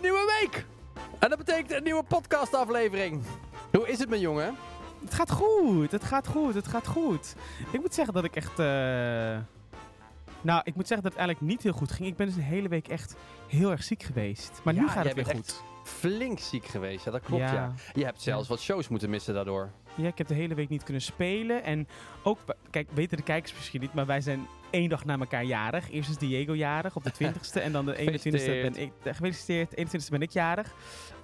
Een nieuwe week! En dat betekent een nieuwe podcastaflevering. Hoe is het, mijn jongen? Het gaat goed, het gaat goed, het gaat goed. Ik moet zeggen dat ik echt... eh, Nou, ik moet zeggen dat het eigenlijk niet heel goed ging. Ik ben dus een hele week echt heel erg ziek geweest. Maar nu Ja, gaat jij het weer bent goed. echt Flink ziek geweest, ja, dat klopt, ja. ja. Je hebt zelfs wat shows moeten missen daardoor. Ja, ik heb de hele week niet kunnen spelen. En ook, kijk, weten de kijkers misschien niet, maar wij zijn één dag na elkaar jarig. Eerst is Diego jarig op de 20ste en dan de 21ste ben ik. Gefeliciteerd, 21ste ben ik jarig.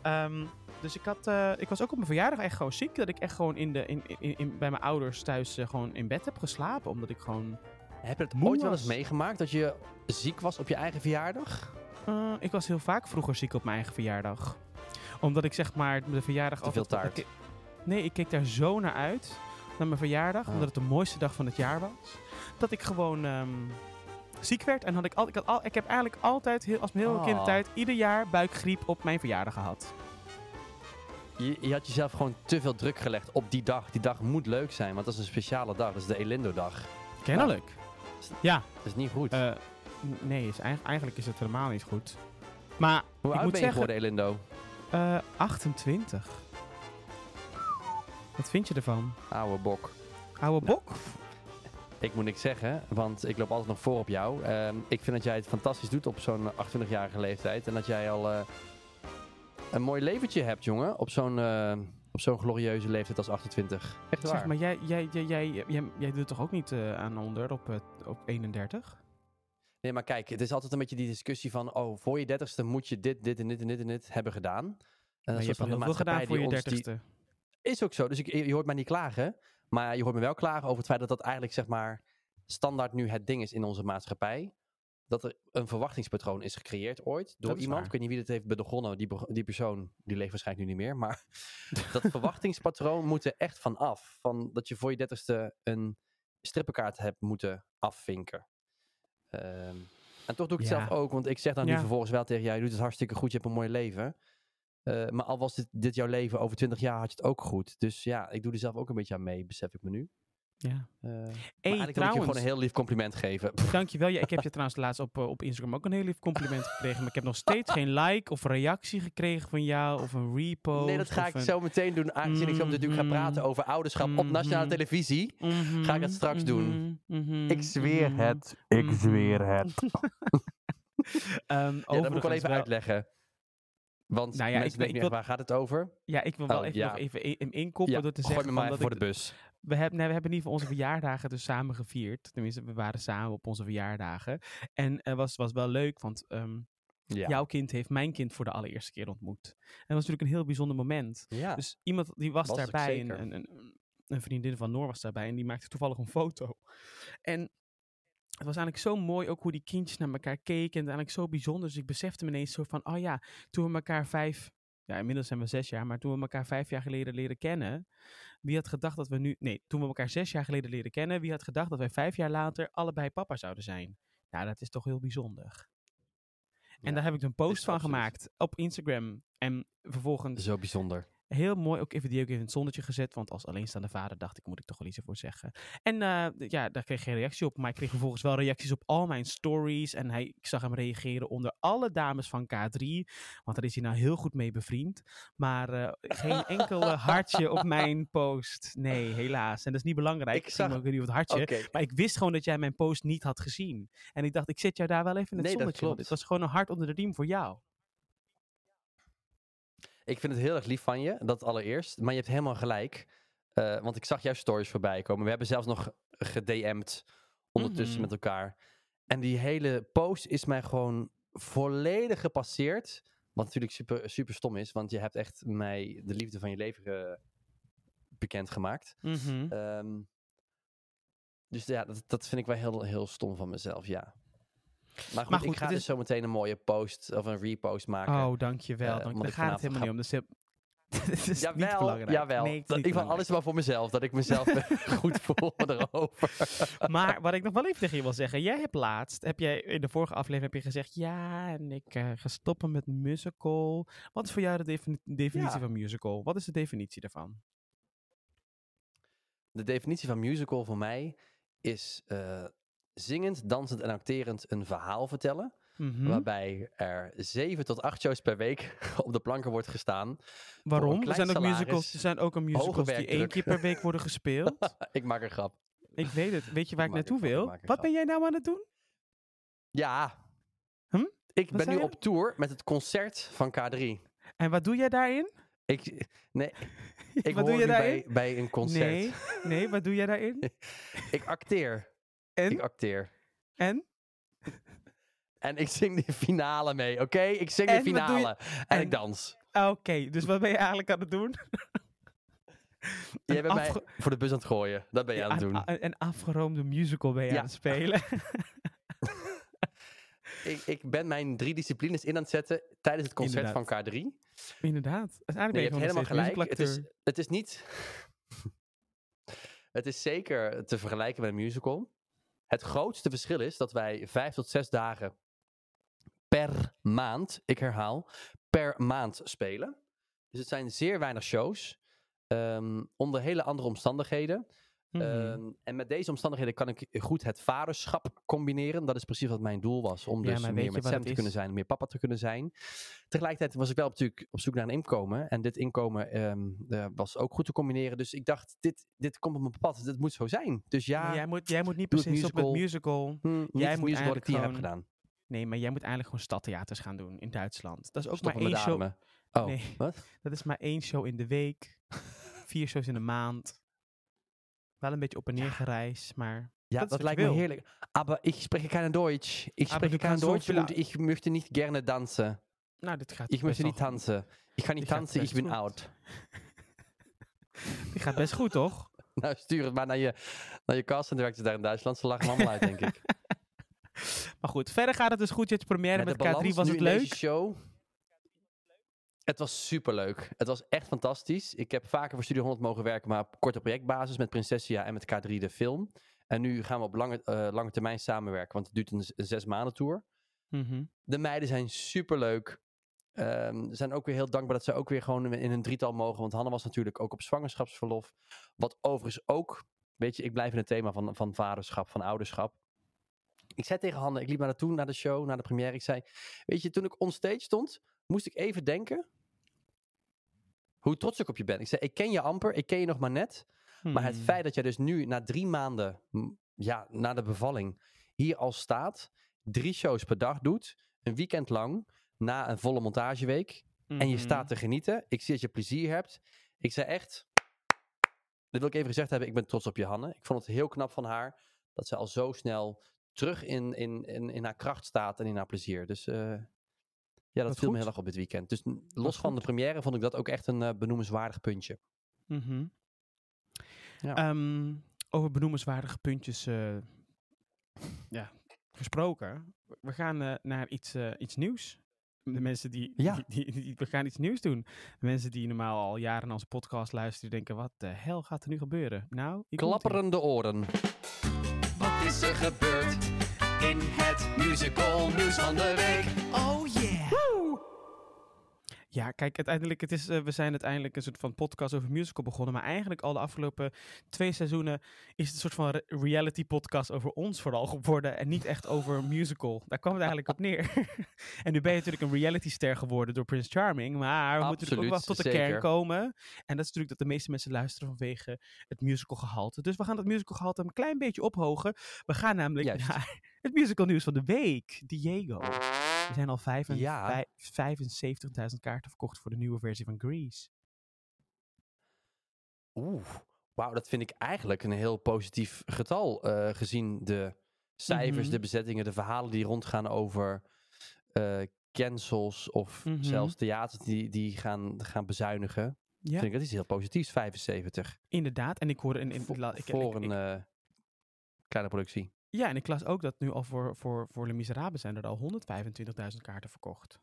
Ehm, dus ik, had, eh, ik was ook op mijn verjaardag echt gewoon ziek. Dat ik echt gewoon in de, in, in, in- bij mijn ouders thuis eh, gewoon in bed heb geslapen. Omdat ik gewoon. Heb je het ooit wel eens meegemaakt dat je ziek was op je eigen verjaardag? eh, ik was heel vaak vroeger ziek op mijn eigen verjaardag. Omdat ik zeg maar de verjaardag Te veel taart. ik- nee, ik keek daar zo naar uit. Naar mijn verjaardag. Omdat het de mooiste dag van het jaar was. Dat ik gewoon ehm, ziek werd. En had ik, al, ik, had al, ik heb eigenlijk altijd, heel, als mijn hele Ah. kindertijd, ieder jaar buikgriep op mijn verjaardag gehad. Je, je had jezelf gewoon te veel druk gelegd op die dag. Die dag moet leuk zijn, want dat is een speciale dag. Dat is de Elindo-dag. Kennelijk. Ja, Dat is niet goed. eh, nee, is, eigen- eigenlijk is het helemaal niet goed. Maar Hoe ik oud moet ben je zeggen, geworden, Elindo? eh 28. Wat vind je ervan? Oude bok. Oude Nou, bok? Ik moet niks zeggen, want ik loop altijd nog voor op jou. Ehm, ik vind dat jij het fantastisch doet op zo'n 28-jarige leeftijd. En dat jij al eh, een mooi leventje hebt, jongen. Op zo'n eh, op zo'n glorieuze leeftijd als 28. Echt waar. Zeg maar, jij, jij, jij, jij, jij, jij doet toch ook niet eh, aan onder op, op 31? Nee, maar kijk, het is altijd een beetje die discussie van... Oh, voor je dertigste moet je dit, dit en dit en dit en dit hebben gedaan. En Maar je hebt heel veel gedaan voor je 30ste. die- Is ook zo. Dus ik, je hoort mij niet klagen. Maar je hoort me wel klagen over het feit dat dat eigenlijk, zeg maar... standaard nu het ding is in onze maatschappij. Dat er een verwachtingspatroon is gecreëerd ooit door Dat iemand. waar. Ik weet niet wie het heeft begonnen. Die, die persoon, die leeft waarschijnlijk nu niet meer. Maar dat verwachtingspatroon moet er echt van af. Van dat je voor je dertigste een strippenkaart hebt moeten afvinken. Ehm, en toch doe ik het Ja. zelf ook. Want ik zeg dan nu vervolgens wel tegen jou. Je doet het hartstikke goed. Je hebt een mooi leven. Eh, maar al was dit, dit jouw leven over 20 jaar, had je het ook goed. Dus ja, ik doe er zelf ook een beetje aan mee, besef ik me nu. Ja. Eh, maar Hey, eigenlijk wil ik je trouwens, gewoon een heel lief compliment geven. dankjewel. Ja, ik heb je trouwens laatst op, eh, op Instagram ook een heel lief compliment gekregen. Maar ik heb nog steeds geen like of reactie gekregen van jou of een repost. nee, dat ga ik een- zo meteen doen. Aangezien ik zo meteen natuurlijk ga praten over ouderschap op nationale Mhm. televisie. Ga ik het straks doen. Ik zweer het. Ik zweer het. Ehm, Ja, dat moet ik wel even wel- uitleggen. Want Nou ja, mensen ik denken wil- echt, waar gaat het over? Ja, ik wil wel Oh, even ja. nog even in, in inkoppelen Ja, door te gooi zeggen me maar van even dat voor ik de bus. We hebben, nee, we hebben in ieder geval onze verjaardagen dus samen gevierd. Tenminste, we waren samen op onze verjaardagen. En het was, was wel leuk, want ehm, Ja. jouw kind heeft mijn kind voor de allereerste keer ontmoet. En dat was natuurlijk een heel bijzonder moment. ja. Dus iemand die was, daarbij, een, een, een vriendin van Noor was daarbij en die maakte toevallig een foto. En het was eigenlijk zo mooi ook hoe die kindjes naar elkaar keken en eigenlijk zo bijzonder. Dus ik besefte me ineens zo van, oh ja, toen we elkaar vijf, ja inmiddels zijn we zes jaar, maar toen we elkaar vijf jaar geleden leren kennen, wie had gedacht dat we nu, nee, toen we elkaar zes jaar geleden leren kennen, wie had gedacht dat wij vijf jaar later allebei papa zouden zijn? Nou, dat is toch heel bijzonder. En Ja, daar heb ik een post van absoluut. gemaakt op Instagram. En vervolgens Zo bijzonder. Heel mooi, ook even die ook even in het zonnetje gezet. Want als alleenstaande vader dacht ik, moet ik toch wel iets ervoor zeggen. En eh, ja, daar kreeg geen reactie op. Maar ik kreeg vervolgens wel reacties op al mijn stories. En hij, ik zag hem reageren onder alle dames van K3. Want daar is hij nou heel goed mee bevriend. Maar eh, geen enkel eh, hartje op mijn post. Nee, helaas. En dat is niet belangrijk. Ik Ik zag ook niet op het hartje. Maar ik wist gewoon dat jij mijn post niet had gezien. En ik dacht, ik zet jou daar wel even in het Nee, dat zonnetje. Want klopt. het was gewoon een hart onder de riem voor jou. Ik vind het heel erg lief van je, dat allereerst. Maar je hebt helemaal gelijk. Eh, want ik zag jouw stories voorbij komen. We hebben zelfs nog gedM'd ondertussen Mhm. met elkaar. En die hele post is mij gewoon volledig gepasseerd. Wat natuurlijk super, super stom is, want je hebt echt mij de liefde van je leven bekendgemaakt. Mhm. Ehm, dus ja, dat, dat vind ik wel heel, heel stom van mezelf, ja. Maar goed, Maar goed, ik ga dus is- zo meteen een mooie post of een repost maken. Oh, dankjewel. Dank, omdat daar ik gaat het helemaal ga- niet om. Dus het is niet belangrijk. jawel. Nee, dat, ieder geval alles maar voor mezelf. Dat ik mezelf goed voel erover. Maar wat ik nog wel even tegen je wil zeggen. Jij hebt laatst, heb jij in de vorige aflevering heb je gezegd... Ja, en ik eh, ga stoppen met musical. Wat is voor jou de defini- definitie Ja. van musical? Wat is de definitie daarvan? De definitie van musical voor mij is eh, zingend, dansend en acterend een verhaal vertellen. Mhm. Waarbij er zeven tot acht shows per week op de planken wordt gestaan. Waarom? Er zijn, ook salaris, musicals, er zijn ook een musicals die één keer per week worden gespeeld. ik maak een grap. ik weet het. Weet je waar ik naartoe wil? Wat grap. ben jij nou aan het doen? Ja. Hm? Ik ben nu je? op tour met het concert van K3. En wat doe jij daarin? Ik, nee, ik wat hoor doe je daarin? bij, bij een concert. Nee, nee, wat doe jij daarin? Ik acteer. En? Ik acteer. En? En ik zing de finale mee, oké? Ik zing En de je- finale. En, en- ik dans. Oké, dus wat ben je eigenlijk aan het doen? Jij Een bent mij voor de bus aan het gooien. Dat ben je aan het doen. Een, een afgeroomde musical ben je Ja. aan het spelen. Ik, ik ben mijn drie disciplines in aan het zetten tijdens het concert Inderdaad. van K3. Inderdaad. Is eigenlijk Nee, je hebt helemaal gelijk. Het is, het is niet... het is zeker te vergelijken met een musical. Het grootste verschil is dat wij vijf tot zes dagen per maand, ik herhaal, per maand spelen. Dus het zijn zeer weinig shows. ehm, onder hele andere omstandigheden. Mhm. Ehm, en met deze omstandigheden kan ik goed het vaderschap combineren. Dat is precies wat mijn doel was. Om Ja, dus meer met Sam te kunnen zijn, meer papa te kunnen zijn. Tegelijkertijd was ik wel natuurlijk op zoek naar een inkomen. En dit inkomen ehm, eh, was ook goed te combineren. Dus ik dacht, dit, dit komt op mijn pad. Dit moet zo zijn. Dus ja, Maar jij, moet, jij moet niet per doe se het musical. hm, jij het moet musical wat ik jaar heb gedaan. Nee, maar jij moet eigenlijk gewoon stadtheaters gaan doen in Duitsland. Dat is ook Stoppen maar één show. Oh, Nee. wat? Dat is maar één show in de week. Vier shows in de maand. Wel een beetje op en neer gereisd, maar... Ja, Dat lijkt me heerlijk. Aber ich spreche kein Deutsch. Ich Aber spreche kein so Deutsch und ich möchte nicht gerne tanzen. Nou, dit gaat Ich möchte nicht tanzen. Ich kann nicht gaat tanzen, ich best bin goed. out. Dit gaat best goed, toch? Nou, stuur het maar naar je, naar je casting directors daar in Duitsland. Ze lachen allemaal uit, denk ik. Maar goed, verder gaat het dus goed. Je hebt première met, de K3. balans Was nu het in leuk? deze show. Het was superleuk. Het was echt fantastisch. Ik heb vaker voor Studio 100 mogen werken, maar op korte projectbasis met Prinsessia en met K3 de film. En nu gaan we op lange, eh, lange termijn samenwerken, want het duurt een, zes maanden tour. Mhm. De meiden zijn superleuk. Ze zijn ook weer heel dankbaar dat ze ook weer gewoon in een drietal mogen. Want Hanne was natuurlijk ook op zwangerschapsverlof. Wat overigens ook, weet je, ik blijf in het thema van, van vaderschap, van ouderschap. Ik zei tegen Hanne, ik liep naar naartoe, naar de show, naar de première. Ik zei, weet je, toen ik onstage stond, moest ik even denken hoe trots ik op je ben. Ik zei, ik ken je amper, ik ken je nog maar net. Maar het Hmm. feit dat jij dus nu na drie maanden, ja, na de bevalling, hier al staat, drie shows per dag doet, een weekend lang, na een volle montageweek, en je staat te genieten. Ik zie dat je plezier hebt. Ik zei echt, dit wil ik even gezegd hebben, ik ben trots op je Hanne. Ik vond het heel knap van haar, dat ze al zo snel terug in, in, in, in haar kracht staat en in haar plezier. Dus eh, ja, dat viel me heel erg op dit weekend. Dus los van de première vond ik dat ook echt een eh, benoemenswaardig puntje. Mhm. Ja. Ehm, over benoemenswaardige puntjes eh, ja, gesproken. We gaan eh, naar iets, eh, iets nieuws. De mensen die, Ja. die, die, die- We gaan iets nieuws doen. De mensen die normaal al jaren onze podcast luisteren, denken: wat de hel gaat er nu gebeuren? Nou, Klapperende oren. Wat is er gebeurd in het musical nieuws van de week? Oh yeah! Ja, kijk, uiteindelijk, het is, eh, we zijn uiteindelijk een soort van podcast over musical begonnen. Maar eigenlijk al de afgelopen twee seizoenen is het een soort van re- reality podcast over ons vooral geworden. En niet echt over musical. Daar kwam het eigenlijk op neer. en nu ben je natuurlijk een reality ster geworden door Prince Charming. Maar we moeten natuurlijk ook wel tot de kern komen. En dat is natuurlijk dat de meeste mensen luisteren vanwege het musical gehalte. Dus we gaan het musical gehalte een klein beetje ophogen. We gaan namelijk Juist. naar het musical nieuws van de week. Diego. Er zijn al Ja. vij- 75.000 kaarten verkocht voor de nieuwe versie van Grease. Oeh, wauw, dat vind ik eigenlijk een heel positief getal. eh, gezien de cijfers, Mhm. de bezettingen, de verhalen die rondgaan over eh, cancels of Mhm. zelfs theaters die, die gaan, gaan bezuinigen. Ja, Vind ik dat is heel positiefs, 75. inderdaad. En ik hoorde in, in, Voor, ik, voor ik- een eh, kleine productie. Ja, en ik las ook dat nu al voor, voor, voor Les Miserables zijn er al 125.000 kaarten verkocht.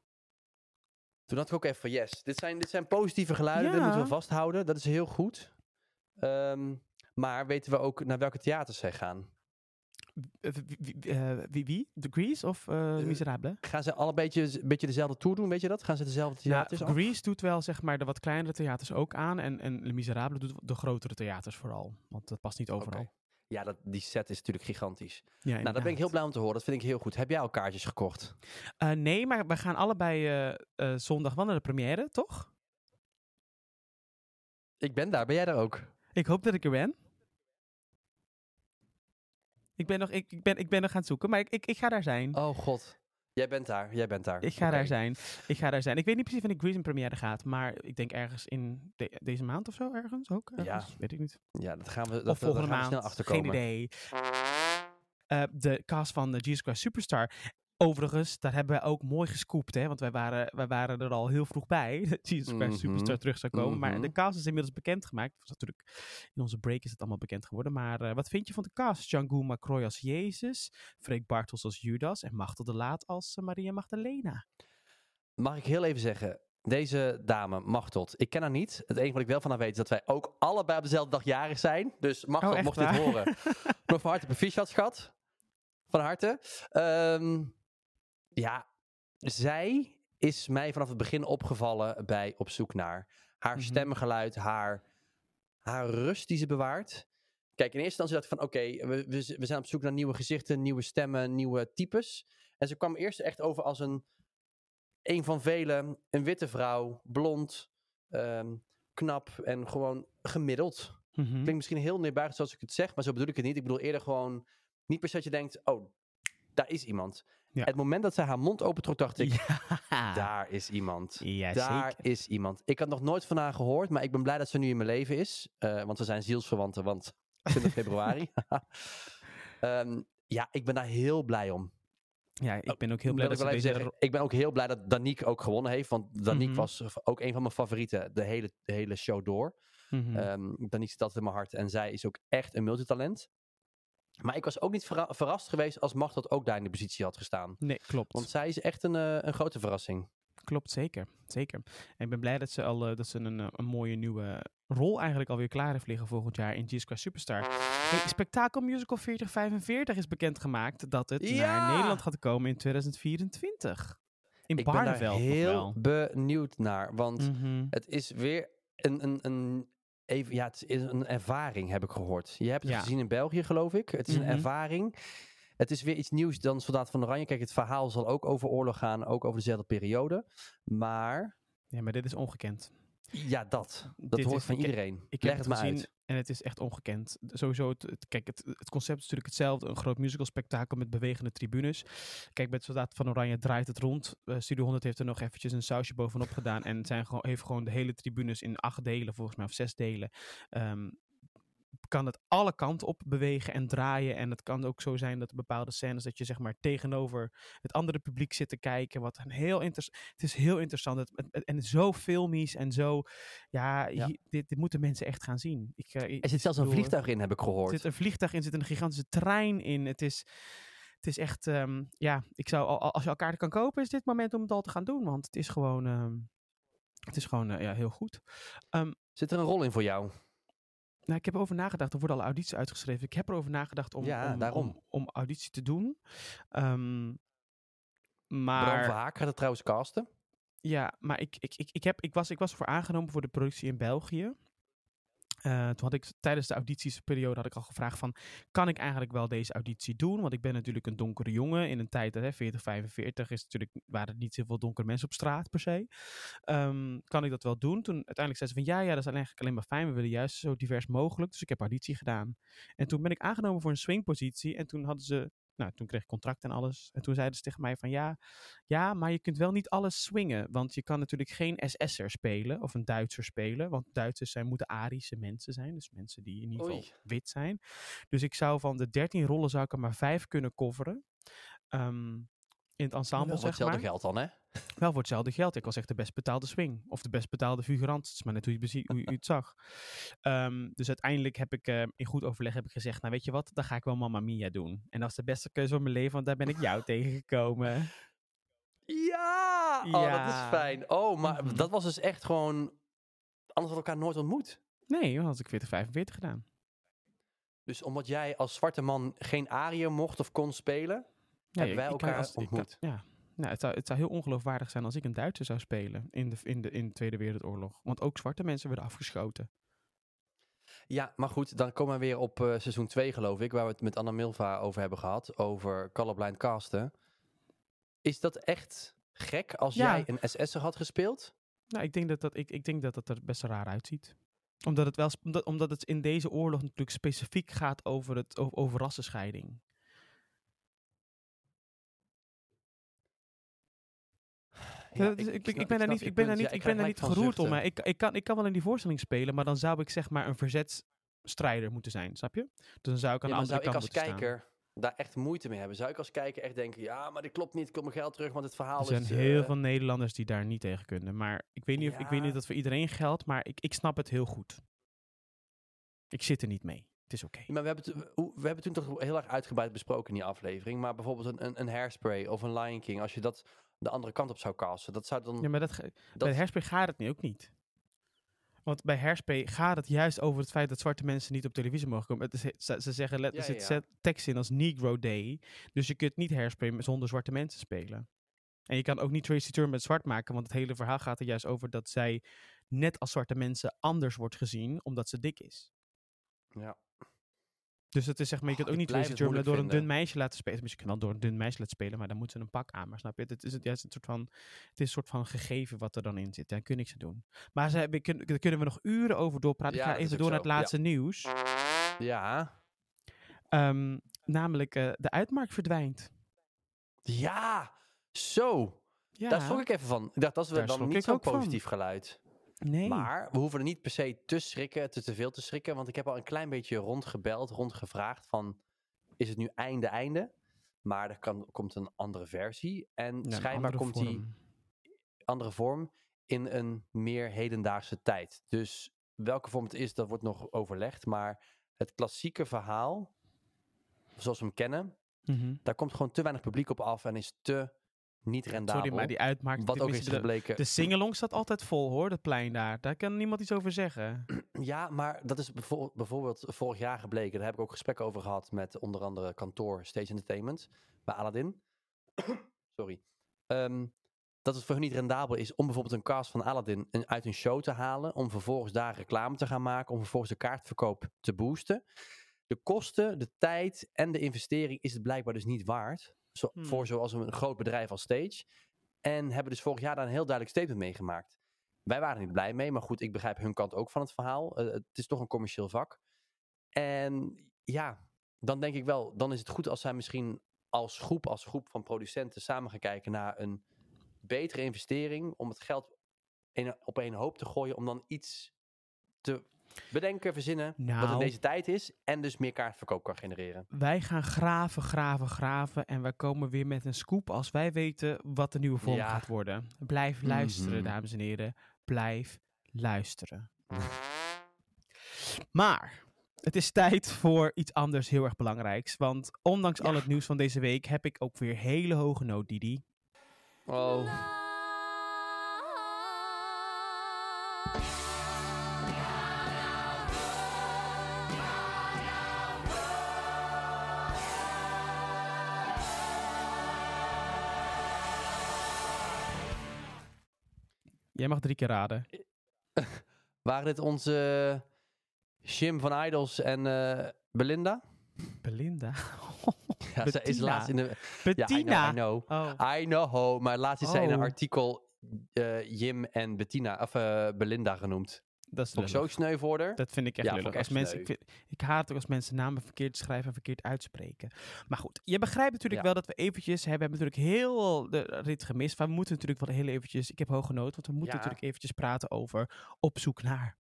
Toen had ik ook even van yes, dit zijn, dit zijn positieve geluiden, dat moeten we Ja. vasthouden. Dat is heel goed. Ehm, maar weten we ook naar welke theaters zij gaan? Eh, Wie, wie? De Grease of eh Eh, Miserables? Gaan ze alle een beetje, een beetje dezelfde tour doen, weet je dat? Gaan ze dezelfde Ja, theaters af? Grease doet wel zeg maar de wat kleinere theaters ook aan. En, en Les Miserables doet de grotere theaters vooral. Want dat past niet overal. Ja, dat, die set is natuurlijk gigantisch. Ja, Nou, daar ben ik heel blij om te horen. Dat vind ik heel goed. Heb jij al kaartjes gekocht? Eh, nee, maar we gaan allebei eh, eh, zondag wel naar de première, toch? Ik ben daar. Ben jij daar ook? Ik hoop dat ik er ben. Ik ben nog, ik, ik ben, ik ben nog aan het zoeken, maar ik, ik, ik ga daar zijn. Oh god. Jij bent daar. Jij bent daar. Ik ga daar zijn. Ik ga daar zijn. Ik weet niet precies wanneer Grease in première gaat, maar ik denk ergens in de- deze maand of zo, ergens ook. Ergens, Weet ik niet. Ja, dat gaan we, dat, of volgende gaan we maand. snel achter Geen idee. Eh, de cast van de Jesus Christ Superstar. Overigens, daar hebben wij ook mooi gescoopt, hè? Want wij waren, wij waren er al heel vroeg bij. Dat Jesus Christ Mhm. Superstar terug zou komen. Maar Mhm. de cast is inmiddels bekendgemaakt. Was natuurlijk, in onze break is het allemaal bekend geworden. Maar eh, wat vind je van de cast? Django McCroy als Jezus. Freek Bartels als Judas. En Machtel de Laat als eh, Maria Magdalena. Mag ik heel even zeggen, deze dame, Machtot, ik ken haar niet. Het enige wat ik wel van haar weet is dat wij ook allebei op dezelfde dag jarig zijn. Dus Machtot, Oh, mocht dit horen. Nog van harte proficiat, schat. Van harte. Ehm, ja, zij is mij vanaf het begin opgevallen bij Op zoek naar. Haar Mhm. stemgeluid, haar, haar rust die ze bewaart. Kijk, in eerste instantie dacht ik van, oké, we, we, we zijn op zoek naar nieuwe gezichten, nieuwe stemmen, nieuwe types. En ze kwam eerst echt over als een, een van velen, een witte vrouw, blond, ehm, knap en gewoon gemiddeld. Mhm. Klinkt misschien heel neerbuigend zoals ik het zeg, maar zo bedoel ik het niet. Ik bedoel eerder gewoon, niet per se dat je denkt, oh, daar is iemand. Ja. Het moment dat zij haar mond opentrok, dacht ik, Ja, daar is iemand. ja Daar zeker. is iemand. Ik had nog nooit van haar gehoord, maar ik ben blij dat ze nu in mijn leven is. Eh, want we zijn zielsverwanten, want 20 februari. Ehm, ja, ik ben daar heel blij om. Ja, ik ben ook heel blij dat ik, deze... zeggen, ik ben ook heel blij dat Danique ook gewonnen heeft. Want Danique Mhm. was ook een van mijn favorieten de hele, de hele show door. Ehm Danique zit altijd in mijn hart. En zij is ook echt een multitalent. Maar ik was ook niet verra- verrast geweest als Machteld ook daar in de positie had gestaan. nee, klopt. Want zij is echt een, eh, een grote verrassing. Klopt, zeker. zeker. En ik ben blij dat ze, al, eh, dat ze een, eh, een mooie nieuwe rol eigenlijk alweer klaar heeft liggen volgend jaar in Christ Superstar. Hey, Spektakel Musical 4045 is bekendgemaakt dat het Ja! naar Nederland gaat komen in 2024. In ik ben daar heel benieuwd naar. Want Mhm. het is weer een, een, een, even, ja, het is een ervaring, heb ik gehoord. Je hebt het Ja. gezien in België, geloof ik. Het is Mhm. een ervaring. Het is weer iets nieuws dan Soldaat van Oranje. Kijk, het verhaal zal ook over oorlog gaan, ook over dezelfde periode. Maar Ja, maar dit is ongekend. Ja, dat. Dat Dit hoort is- van ik- iedereen. Ik Leg het maar gezien uit. en het is echt ongekend. Sowieso, het, het- kijk, het, het concept is natuurlijk hetzelfde. Een groot musical spektakel met bewegende tribunes. Kijk, met Soldaat van Oranje draait het rond. Eh, Studio 100 heeft er nog eventjes een sausje bovenop gedaan. En zijn gewoon, heeft gewoon de hele tribunes in acht delen, volgens mij, of zes delen. ehm, kan het alle kanten op bewegen en draaien. En het kan ook zo zijn dat bepaalde scènes dat je zeg maar tegenover het andere publiek zit te kijken. Wat een heel interessant. Het is heel interessant. Het, het- het- en zo filmisch en zo. Ja, Ja. hier- dit, dit moeten mensen echt gaan zien. Ik, eh, Er zit zelfs een vliegtuig in, heb ik Er gehoord. zit een vliegtuig in, zit een gigantische trein in. Het is, het is echt, ehm, ja, ik zou, al- al- als je elkaar kaarten kan kopen, is dit moment om het al te gaan doen. Want het is gewoon, ehm, het is gewoon eh, ja, heel goed. Zit er een rol in voor jou? Nou, ik heb erover nagedacht. Er worden al audities uitgeschreven. Ik heb erover nagedacht om, Ja, om, daarom. om, om auditie te doen. Bram maar Verhaak gaat het trouwens casten. ja, maar ik, ik, ik, ik, heb, ik, was, ik was ervoor aangenomen voor de productie in België. Eh, toen had ik tijdens de auditiesperiode had ik al gevraagd van, kan ik eigenlijk wel deze auditie doen? Want ik ben natuurlijk een donkere jongen in een tijd, hè, 40, 45, is natuurlijk, waren er niet zoveel donkere mensen op straat per se. Ehm, kan ik dat wel doen? Toen uiteindelijk zei ze van, ja, ja, dat is eigenlijk alleen maar fijn. We willen juist zo divers mogelijk. Dus ik heb auditie gedaan. En toen ben ik aangenomen voor een swingpositie. En toen hadden ze, nou, toen kreeg ik contract en alles. En toen zeiden ze tegen mij van, ja, ja, maar je kunt wel niet alles swingen. Want je kan natuurlijk geen SS'er spelen of een Duitser spelen. Want Duitsers zijn, moeten Arische mensen zijn. Dus mensen die in ieder geval Oei. wit zijn. Dus ik zou van de 13 rollen zou ik er maar vijf kunnen coveren. Ehm, in het ensemble, Wel voor maar. hetzelfde geld dan, hè? Wel voor hetzelfde geld. Ik was echt de best betaalde swing. Of de best betaalde figurant. Het is maar net hoe je, hoe je het zag. Ehm, dus uiteindelijk heb ik eh, in goed overleg heb ik gezegd... Nou, weet je wat? Dan ga ik wel Mamma Mia doen. En dat was de beste keuze van mijn leven. Want daar ben ik jou tegengekomen. Ja! Oh, dat is fijn. Oh, maar Mhm. dat was dus echt gewoon... Anders had elkaar nooit ontmoet. Nee, dan had ik 40, 45 gedaan. Dus omdat jij als zwarte man geen arie mocht of kon spelen... Nee, Hebben wij elkaar als- kan- ontmoet? ja. Nou, het, zou, het zou heel ongeloofwaardig zijn als ik een Duitser zou spelen in de, in de, in de Tweede Wereldoorlog. Want ook zwarte mensen werden afgeschoten. Ja, maar goed, dan komen we weer op eh, seizoen 2, geloof ik, waar we het met Anna Milva over hebben gehad, over colorblind casten. Is dat echt gek als Ja. jij een SS'er had gespeeld? Nou, ik denk dat, dat, ik, ik denk dat het er best raar uitziet. Omdat het, wel, omdat, omdat het in deze oorlog natuurlijk specifiek gaat over, het, over, over rassenscheiding. Ja, dus ik, ik, ben daar niet, ik ben daar niet, ik ben daar niet geroerd om. ik, ik, kan, ik kan wel in die voorstelling spelen, maar dan zou ik zeg maar een verzetsstrijder moeten zijn, snap je? Dus dan zou ik aan Ja, de andere zou ik kant als staan. kijker daar echt moeite mee hebben? Zou ik als kijker echt denken, ja, maar dit klopt niet, ik wil mijn geld terug, want het verhaal Er zijn is... heel eh, veel Nederlanders die daar niet tegen kunnen. Maar ik weet niet of ik weet niet of dat voor iedereen geldt, maar ik, ik snap het heel goed. Ik zit er niet mee. Het is oké. Maar we hebben, het- we hebben toen toch heel erg uitgebreid besproken in die aflevering. Maar bijvoorbeeld een, een, een hairspray of een Lion King, als je dat de andere kant op zou casten, dat zou dan... Ja, maar dat, dat, bij Hairspray gaat het nu ook niet. Want bij Hairspray gaat het juist over het feit dat zwarte mensen niet op televisie mogen komen. Het is, ze, ze zeggen let, Ja, er zit ja. tekst in als Negro Day. Dus je kunt niet met- zonder zwarte mensen spelen. En je kan ook niet Tracy Turn met zwart maken, want het hele verhaal gaat er juist over dat zij net als zwarte mensen anders wordt gezien, omdat ze dik is. ja. Dus het is zeg maar, je Oh, kunt ook niet Tracy het door een dun meisje laten spelen. Je kunt wel door een dun meisje laten spelen, maar dan moeten ze een pak aan. Maar snap je, het is het juist een soort van, het is een soort van gegeven wat er dan in zit. Daar kun je niks aan doen. Maar ze hebben, kun- daar kunnen we nog uren over doorpraten. Ja, ik ga dat is even door naar het ja. laatste nieuws. Ja. Ehm, namelijk, eh, de uitmarkt verdwijnt. Ja, zo. Ja, Daar schrok ik even van. Ik dacht, dat is dan niet zo'n ook van. positief geluid. Nee. Maar we hoeven er niet per se te schrikken, te, te veel te schrikken. Want ik heb al een klein beetje rondgebeld, rondgevraagd van... Is het nu einde, einde? Maar er kan, komt een andere versie. En Ja, schijnbaar komt die andere vorm in een meer hedendaagse tijd. Dus welke vorm het is, dat wordt nog overlegd. Maar het klassieke verhaal, zoals we hem kennen... Mhm. daar komt gewoon te weinig publiek op af en is te niet rendabel. Sorry, maar die uitmarkt... Wat ook is de, gebleken. de singalong staat altijd vol hoor, dat plein daar. Daar kan niemand iets over zeggen. Ja, maar dat is bijvo- bijvoorbeeld vorig jaar gebleken. Daar heb ik ook gesprekken over gehad met onder andere kantoor Stage Entertainment bij Aladdin. Sorry. Ehm, dat het voor hun niet rendabel is om bijvoorbeeld een cast van Aladdin uit een show te halen. Om vervolgens daar reclame te gaan maken. Om vervolgens de kaartverkoop te boosten. De kosten, de tijd en de investering is het blijkbaar dus niet waard. Zo, Hmm. Voor zoals een groot bedrijf als Stage. En hebben dus vorig jaar daar een heel duidelijk statement mee gemaakt. Wij waren niet blij mee, maar goed, ik begrijp hun kant ook van het verhaal. Eh, het is toch een commercieel vak. En ja, dan denk ik wel, dan is het goed als zij misschien als groep, als groep van producenten samen gaan kijken naar een betere investering om het geld in, op een hoop te gooien, om dan iets te bedenken, verzinnen, wat in Nou. deze tijd is en dus meer kaartverkoop kan genereren. Wij gaan graven, graven, graven. En wij komen weer met een scoop als wij weten wat de nieuwe vorm Ja. gaat worden. Blijf luisteren, Mhm. dames en heren. Blijf luisteren. Maar het is tijd voor iets anders heel erg belangrijks. Want ondanks al het nieuws van deze week heb ik ook weer hele hoge nood, Didi. Oh, Jij mag drie keer raden. waren dit onze Jim van Idols en eh, Belinda? Belinda. Ja, zij is laatst in de... Bettina. Ja, I know, I know. Oh. I know, maar laatst is zij in een Oh. artikel eh, Jim en Bettina, of eh, Belinda genoemd. Dat is lullig. zo sneu voor haar. Dat vind ik echt Ja, lullig. vond ik Als echt mensen, ik, sneu. vind- ik haat het als mensen namen verkeerd schrijven en verkeerd uitspreken. Maar goed, je begrijpt natuurlijk Ja. wel dat we eventjes... We hebben natuurlijk heel de rit gemist. Maar we moeten natuurlijk wel heel eventjes... Ik heb hoge nood, want we moeten Ja. natuurlijk eventjes praten over op zoek naar.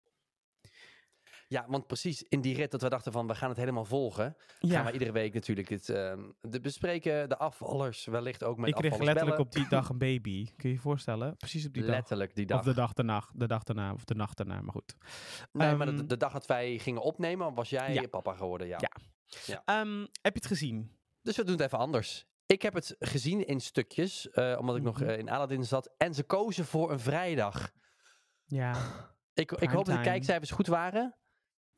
Ja, want precies in die rit dat we dachten van we gaan het helemaal volgen. Gaan Ja, we iedere week natuurlijk het, ehm, de bespreken, de afvallers wellicht ook met ik kreeg letterlijk bellen. op die dag een baby. Kun je je voorstellen? Precies op die dag. Letterlijk die dag. Of de dag daarna, de dag daarna, of de nacht daarna, maar goed. nee, maar de, Ehm, de dag dat wij gingen opnemen was jij Ja. papa geworden, ja. Ja. Ehm, heb je het gezien? Dus we doen het even anders. Ik heb het gezien in stukjes, eh, omdat ik nog Mhm. eh, in Aladdin zat. En ze kozen voor een vrijdag. Ja. Ik, ik hoop dat de kijkcijfers goed waren.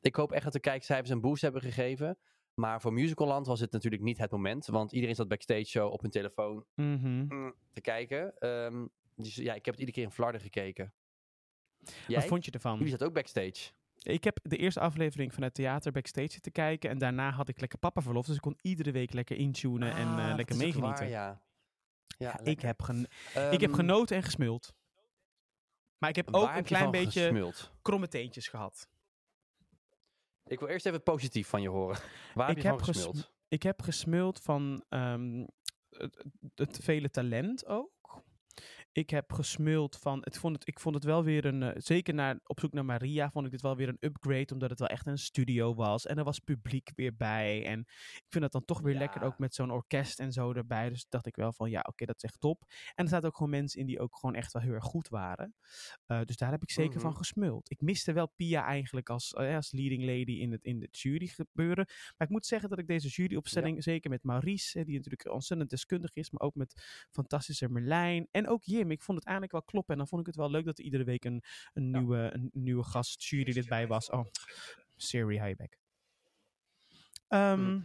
Ik hoop echt dat de kijkcijfers een boost hebben gegeven. Maar voor Musicalland was het natuurlijk niet het moment. Want iedereen zat backstage zo op hun telefoon Mhm. mm, te kijken. Ehm, dus ja, ik heb het iedere keer in Flarden gekeken. Jij? Wat vond je ervan? Jullie zaten ook backstage. Ik heb de eerste aflevering van het theater backstage zitten kijken. En daarna had ik lekker pappaverlof. Dus ik kon iedere week lekker intunen en Ah, eh, dat lekker meegenieten. waar, ja. Ja, ik, heb gen- ik heb Ehm, genoten en gesmuld. Maar ik heb ook een heb klein beetje gesmuld? kromme teentjes gehad. Ik wil eerst even positief van je horen. Waar heb Ik je heb gesmuld? Ik heb gesmuld van ehm, het, het vele talent ook. Ik heb gesmuld van. Het vond het, ik vond het wel weer een. eh, zeker naar, op zoek naar Maria vond ik dit wel weer een upgrade. Omdat het wel echt een studio was. En er was publiek weer bij. En ik vind het dan toch weer lekker ook met zo'n orkest en zo erbij. Dus dacht ik wel van ja, oké, dat is echt top. En er zaten ook gewoon mensen in die ook gewoon echt wel heel erg goed waren. Eh, dus daar heb ik zeker van Mhm. gesmuld. Ik miste wel Pia eigenlijk als, eh, als leading lady in het, in het jury gebeuren. Maar ik moet zeggen dat ik deze juryopstelling, zeker met Maurice, die natuurlijk ontzettend deskundig is, maar ook met fantastische Merlijn en ook Jim, ik vond het eigenlijk wel kloppen. En dan vond ik het wel leuk dat er iedere week een, een, nieuwe, een nieuwe gast jurylid bij was. Oh, Siri, Hayback. Ehm Mhm.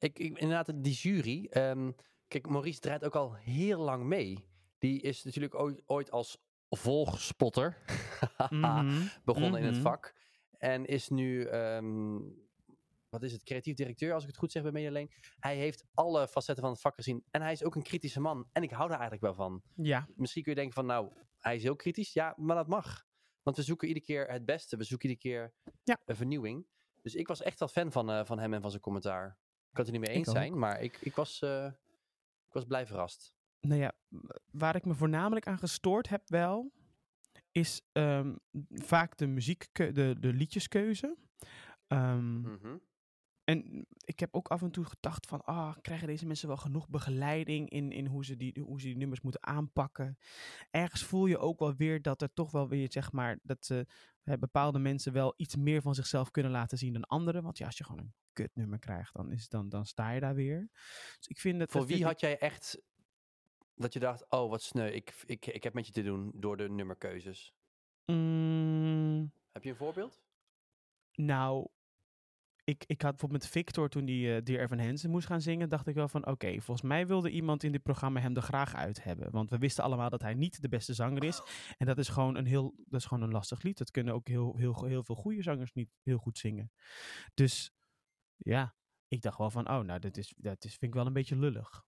Ik, ik, inderdaad, die jury. ehm, kijk, Maurice draait ook al heel lang mee. Die is natuurlijk ooit, ooit als volgspotter mhm, begonnen in het mhm. vak. En is nu, ehm, wat is het, creatief directeur, als ik het goed zeg bij Medeleen. Hij heeft alle facetten van het vak gezien. En hij is ook een kritische man. En ik hou daar eigenlijk wel van. Ja, Misschien kun je denken van, nou, hij is heel kritisch. Ja, maar dat mag. Want we zoeken iedere keer het beste. We zoeken iedere keer Ja. een vernieuwing. Dus ik was echt wel fan van, eh, van hem en van zijn commentaar. Ik kan het er niet mee eens zijn, maar ik, ik, was, eh, ik was blij verrast. nou ja, waar ik me voornamelijk aan gestoord heb wel, is ehm, vaak de muziek, de, de liedjeskeuze. Mhm. En ik heb ook af en toe gedacht van, ah, krijgen deze mensen wel genoeg begeleiding in, in hoe, ze die, hoe ze die nummers moeten aanpakken? Ergens voel je ook wel weer dat er toch wel weer, zeg maar, dat ze, hè, bepaalde mensen wel iets meer van zichzelf kunnen laten zien dan anderen. Want ja, als je gewoon een kutnummer krijgt, dan, is, dan, dan sta je daar weer. Dus ik vind het... Voor dat wie had jij echt dat je dacht, oh wat sneu, ik, ik, ik heb met je te doen door de nummerkeuzes. Mm, Heb je een voorbeeld? Nou, ik, ik had bijvoorbeeld met Victor, toen die eh Dear Evan Hansen moest gaan zingen, dacht ik wel van, oké, volgens mij wilde iemand in dit programma hem er graag uit hebben. Want we wisten allemaal dat hij niet de beste zanger is. En dat is gewoon een heel, dat is gewoon een lastig lied. Dat kunnen ook heel, heel, heel veel goede zangers niet heel goed zingen. Dus ja, ik dacht wel van, oh, nou, dat, is, dat is, vind ik wel een beetje lullig.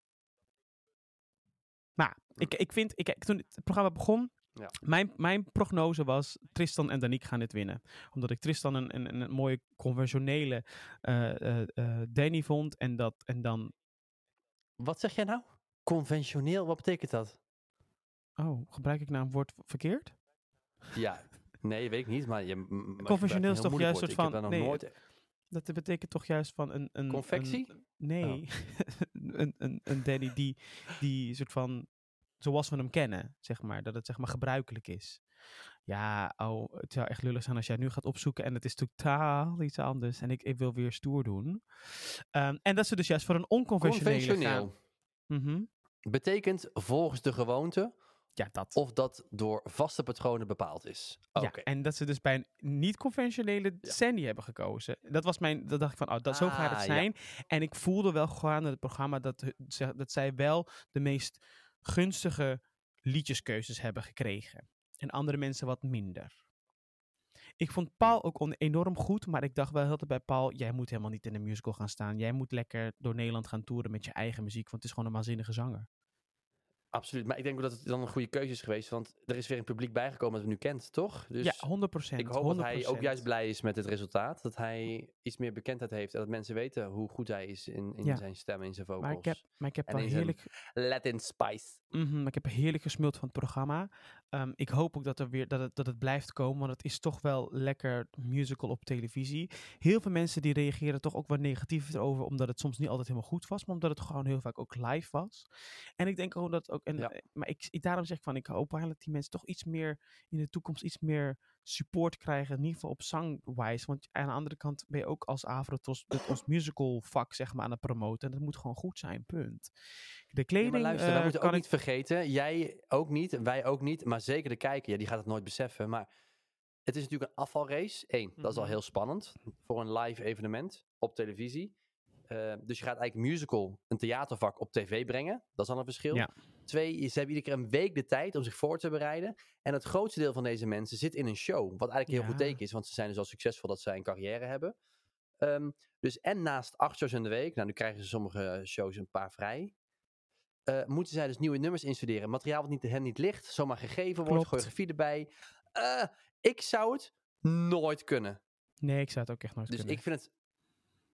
Maar ik, ik vind, ik, toen het programma begon, Ja. mijn, mijn prognose was Tristan en Danique gaan dit winnen. Omdat ik Tristan een, een, een mooie conventionele eh, eh, eh, Danny vond. En, dat, en dan, Wat zeg jij nou? Conventioneel, wat betekent dat? oh, gebruik ik nou een woord verkeerd? Ja, nee, weet ik niet, maar je maar Conventioneel is een toch juist moeilijk soort woord. Van- nee, nooit... Dat betekent toch juist van een... een Confectie? een- nee, een, een, een Danny die, die soort van, zoals we hem kennen, zeg maar. Dat het zeg maar gebruikelijk is. Ja, oh, het zou echt lullig zijn als jij nu gaat opzoeken en het is totaal iets anders. En ik, ik wil weer stoer doen. Ehm, en dat ze dus juist voor een onconventionele Conventioneel gaan. Mhm. betekent volgens de gewoonte Ja, dat. of dat door vaste patronen bepaald is. Ja, en dat ze dus bij een niet-conventionele Ja. Sandy hebben gekozen. Dat was mijn, dat dacht ik van, oh, dat, zo gaat het Ah, ja. zijn. En ik voelde wel gewoon in het programma dat, dat zij wel de meest gunstige liedjeskeuzes hebben gekregen. En andere mensen wat minder. Ik vond Paul ook enorm goed, maar ik dacht wel heel bij Paul, jij moet helemaal niet in een musical gaan staan. Jij moet lekker door Nederland gaan toeren met je eigen muziek, want het is gewoon een waanzinnige zanger. Absoluut, maar ik denk ook dat het dan een goede keuze is geweest, want er is weer een publiek bijgekomen dat we nu kent, toch? Dus ja, 100%. ik hoop dat hij ook 100%. juist blij is met het resultaat, dat hij iets meer bekendheid heeft en dat mensen weten hoe goed hij is in, in Ja. zijn stem, in zijn vocals. Maar ik heb, maar ik heb wel heerlijk, Latin Spice. Mhm, maar ik heb heerlijk gesmuld van het programma. Ehm, ik hoop ook dat, er weer, dat, het, dat het blijft komen, want het is toch wel lekker musical op televisie. Heel veel mensen die reageren toch ook wat negatief erover, omdat het soms niet altijd helemaal goed was, maar omdat het gewoon heel vaak ook live was. En ik denk ook dat ook, en, Ja. eh, maar ik, ik- daarom zeg ik van, ik hoop eigenlijk dat die mensen toch iets meer in de toekomst iets meer support krijgen, in ieder geval op zangwijs. Want aan de andere kant ben je ook als Avrotos het ons musical vak zeg maar aan het promoten en dat moet gewoon goed zijn, punt. De Ja, kleding maar luister, we moeten kan ook ik niet vergeten, jij ook niet, wij ook niet, maar zeker de kijker, ja, die gaat het nooit beseffen, maar het is natuurlijk een afvalrace. Eén, dat is al Mhm. heel spannend voor een live evenement op televisie. Eh, dus je gaat eigenlijk musical, een theatervak op tv brengen. Dat is al een verschil. Ja. Twee, ze hebben iedere keer een week de tijd om zich voor te bereiden. En het grootste deel van deze mensen zit in een show. Wat eigenlijk heel Ja. goed teken is, want ze zijn dus al succesvol dat zij een carrière hebben. Ehm, dus en naast acht shows in de week, nou nu krijgen ze sommige shows een paar vrij. eh, moeten zij dus nieuwe nummers instuderen. Materiaal wat niet, hen niet ligt, zomaar gegeven wordt, choreografie erbij. Eh, ik zou het nooit kunnen. Nee, ik zou het ook echt nooit Dus kunnen. ik vind het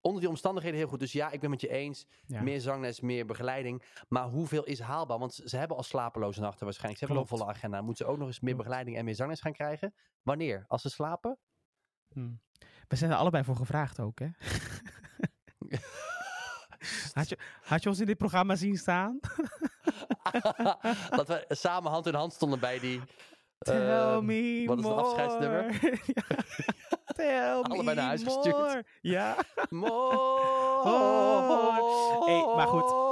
onder die omstandigheden heel goed. Dus ja, ik ben met je eens. Ja. Meer zangles, meer begeleiding. Maar hoeveel is haalbaar? Want ze hebben al slapeloze nachten waarschijnlijk. Ze hebben al een volle agenda. Moeten ze ook nog eens meer begeleiding en meer zangles gaan krijgen? Wanneer? Als ze slapen? Hm. We zijn er allebei voor gevraagd ook, hè? had, je, had je ons in dit programma zien staan? dat we samen hand in hand stonden bij die... Tell ehm, me wat is het more. afscheidsnummer? Ja. Tell Allebei me naar huis gestuurd. more. Ja. More. Hey, maar goed.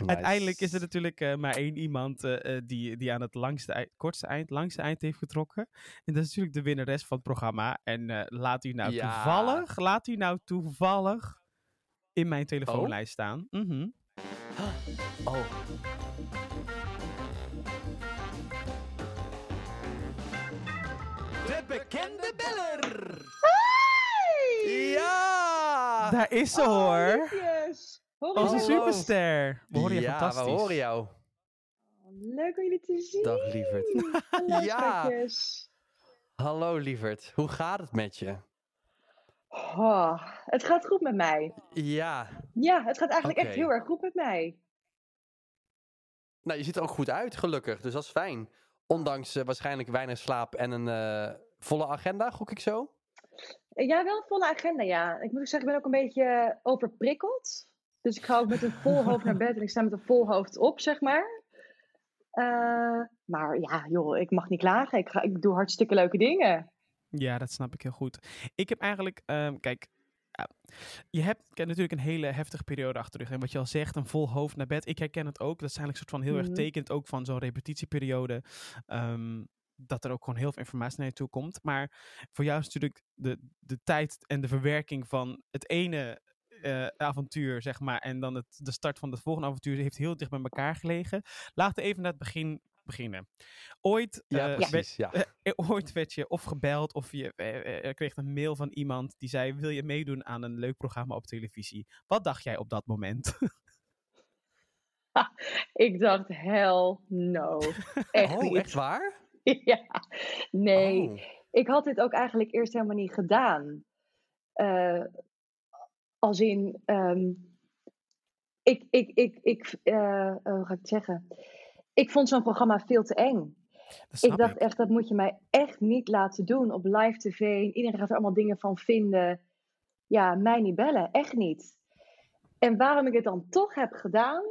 Nice. Uiteindelijk is er natuurlijk eh, maar één iemand eh, eh, die, die aan het langste ei- kortste eind, langste eind heeft getrokken. En dat is natuurlijk de winnares van het programma. En eh, laat u nou Ja. toevallig, laat u nou toevallig in mijn telefoonlijst staan. Mhm. Oh. Daar is ze hoor. Yes. Hoor Onze je Hallo. superster. We horen je ja, fantastisch. we horen jou. Leuk om jullie te zien. Dag lieverd. Hallo, Ja. Hallo lieverd, hoe gaat het met je? Oh, het gaat goed met mij. Ja, Ja, het gaat eigenlijk echt heel erg goed met mij. nou je ziet er ook goed uit, gelukkig, dus dat is fijn. Ondanks eh, waarschijnlijk weinig slaap en een eh, volle agenda, gok ik zo? Ja, wel een volle agenda, ja. Ik moet ook zeggen, ik ben ook een beetje overprikkeld. Dus ik ga ook met een vol hoofd naar bed en ik sta met een vol hoofd op, zeg maar. Eh, maar ja, joh, ik mag niet klagen. Ik, ga, ik doe hartstikke leuke dingen. Ja, dat snap ik heel goed. Ik heb eigenlijk, ehm, kijk, je hebt natuurlijk een hele heftige periode achter de rug. En wat je al zegt, een vol hoofd naar bed. Ik herken het ook. Dat is eigenlijk soort van heel Mhm. erg tekend ook van zo'n repetitieperiode. Ehm, dat er ook gewoon heel veel informatie naar je toe komt. Maar voor jou is natuurlijk de, de tijd en de verwerking van het ene eh, avontuur, zeg maar, en dan het, de start van het volgende avontuur heeft heel dicht bij elkaar gelegen. Laten we even naar het begin beginnen. Ooit Ja, eh, precies. Ja. eh, ooit werd je of gebeld of je kreeg een mail van iemand die zei: Wil je meedoen aan een leuk programma op televisie? Wat dacht jij op dat moment? Ik dacht, hell no. Echt Oh, niet. echt waar? ja, nee. Oh. ik had dit ook eigenlijk eerst helemaal niet gedaan. Eh, als in, ehm, ik, ik, ik, ik eh, hoe ga ik het zeggen? Ik vond zo'n programma veel te eng. Ik dacht echt, dat moet je mij echt niet laten doen op live tv. Iedereen gaat er allemaal dingen van vinden. Ja, mij niet bellen, echt niet. En waarom ik het dan toch heb gedaan,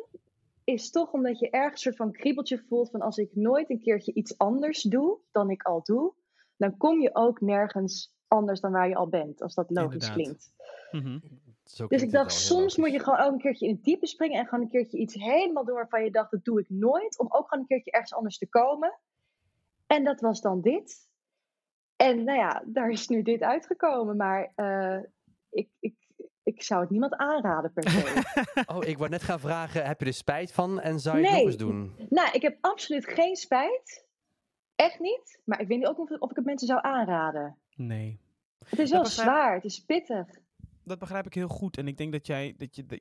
is toch omdat je ergens een soort van kriebeltje voelt van als ik nooit een keertje iets anders doe dan ik al doe, dan kom je ook nergens anders dan waar je al bent, als dat logisch Inderdaad. klinkt. Mhm. Zo Dus ik dacht, soms moet je gewoon ook een keertje in het diepe springen en gewoon een keertje iets helemaal doen waarvan je dacht, dat doe ik nooit, om ook gewoon een keertje ergens anders te komen. En dat was dan dit. En nou ja, daar is nu dit uitgekomen, maar eh, ik, ik, ik zou het niemand aanraden per se. Oh, ik wou net gaan vragen, heb je er spijt van en zou je het nog eens doen? nou, ik heb absoluut geen spijt. Echt niet. Maar ik weet niet ook of, of ik het mensen zou aanraden. Nee. Het is Dat wel begrijp- zwaar, het is pittig. Dat begrijp ik heel goed. En ik denk dat jij. Dat je, dat-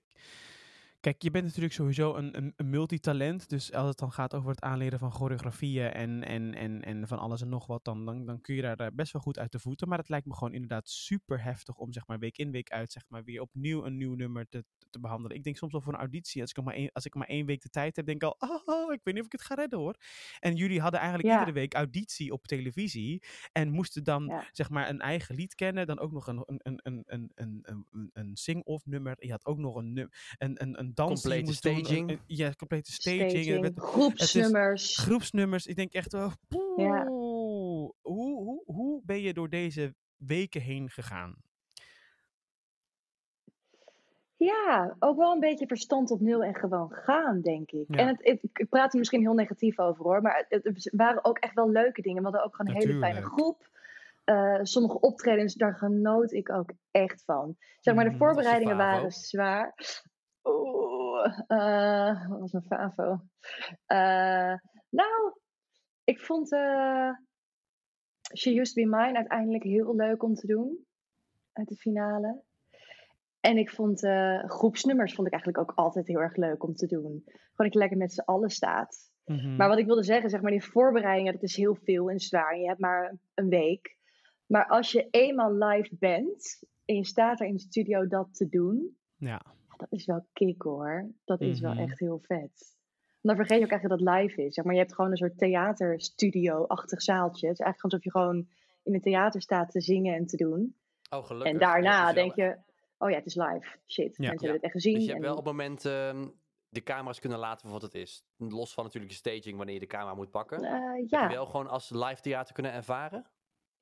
Kijk, je bent natuurlijk sowieso een, een, een multitalent. Dus als het dan gaat over het aanleren van choreografieën en, en, en, en van alles en nog wat, dan, dan, dan kun je daar best wel goed uit de voeten. Maar het lijkt me gewoon inderdaad super heftig om zeg maar week in, week uit, zeg maar, weer opnieuw een nieuw nummer te, te behandelen. Ik denk soms wel voor een auditie, als ik, nog maar één, als ik maar één week de tijd heb, denk ik al, oh, ik weet niet of ik het ga redden hoor. En jullie hadden eigenlijk Ja. iedere week auditie op televisie en moesten dan Ja. zeg maar een eigen lied kennen, dan ook nog een, een, een, een, een, een, een, een sing-off nummer. Je had ook nog een, een, een, een dans Complete doen, een- staging. een- ja, complete staging. Er Staging, werd- groepsnummers. groepsnummers. Ik denk echt, oh, Ja. hoe, hoe, hoe ben je door deze weken heen gegaan? Ja, ook wel een beetje verstand op nul en gewoon gaan, denk ik. Ja. En het, het- ik praat er misschien heel negatief over hoor, maar het, het waren ook echt wel leuke dingen. We hadden ook gewoon een hele fijne groep. Eh, sommige optredens, daar genoot ik ook echt van. Zeg maar, de Mhm, voorbereidingen waren zwaar. Oeh, eh, wat was mijn favo? Eh, nou, ik vond eh, She Used to Be Mine uiteindelijk heel leuk om te doen. Uit de finale. En ik vond groepsnummers vond ik eigenlijk ook altijd heel erg leuk om te doen. Gewoon ik lekker met z'n allen staat. Mhm. Maar wat ik wilde zeggen, zeg maar, die voorbereidingen, dat is heel veel en zwaar. Je hebt maar een week. Maar als je eenmaal live bent en je staat er in de studio dat te doen, Ja. Dat is wel kick hoor. Dat is Mhm. wel echt heel vet. Dan vergeet je ook eigenlijk dat het live is. Zeg maar, je hebt gewoon een soort theaterstudio-achtig zaaltje. Het is eigenlijk alsof je gewoon in een theater staat te zingen en te doen. Oh, gelukkig. en daarna denk je, oh ja, het is live. Shit, Ja. mensen Ja. hebben het echt gezien. Dus je hebt en- wel op het moment ehm, de camera's kunnen laten voor wat het is. Los van natuurlijk de staging wanneer je de camera moet pakken. Heb ja. je wel gewoon als live theater kunnen ervaren?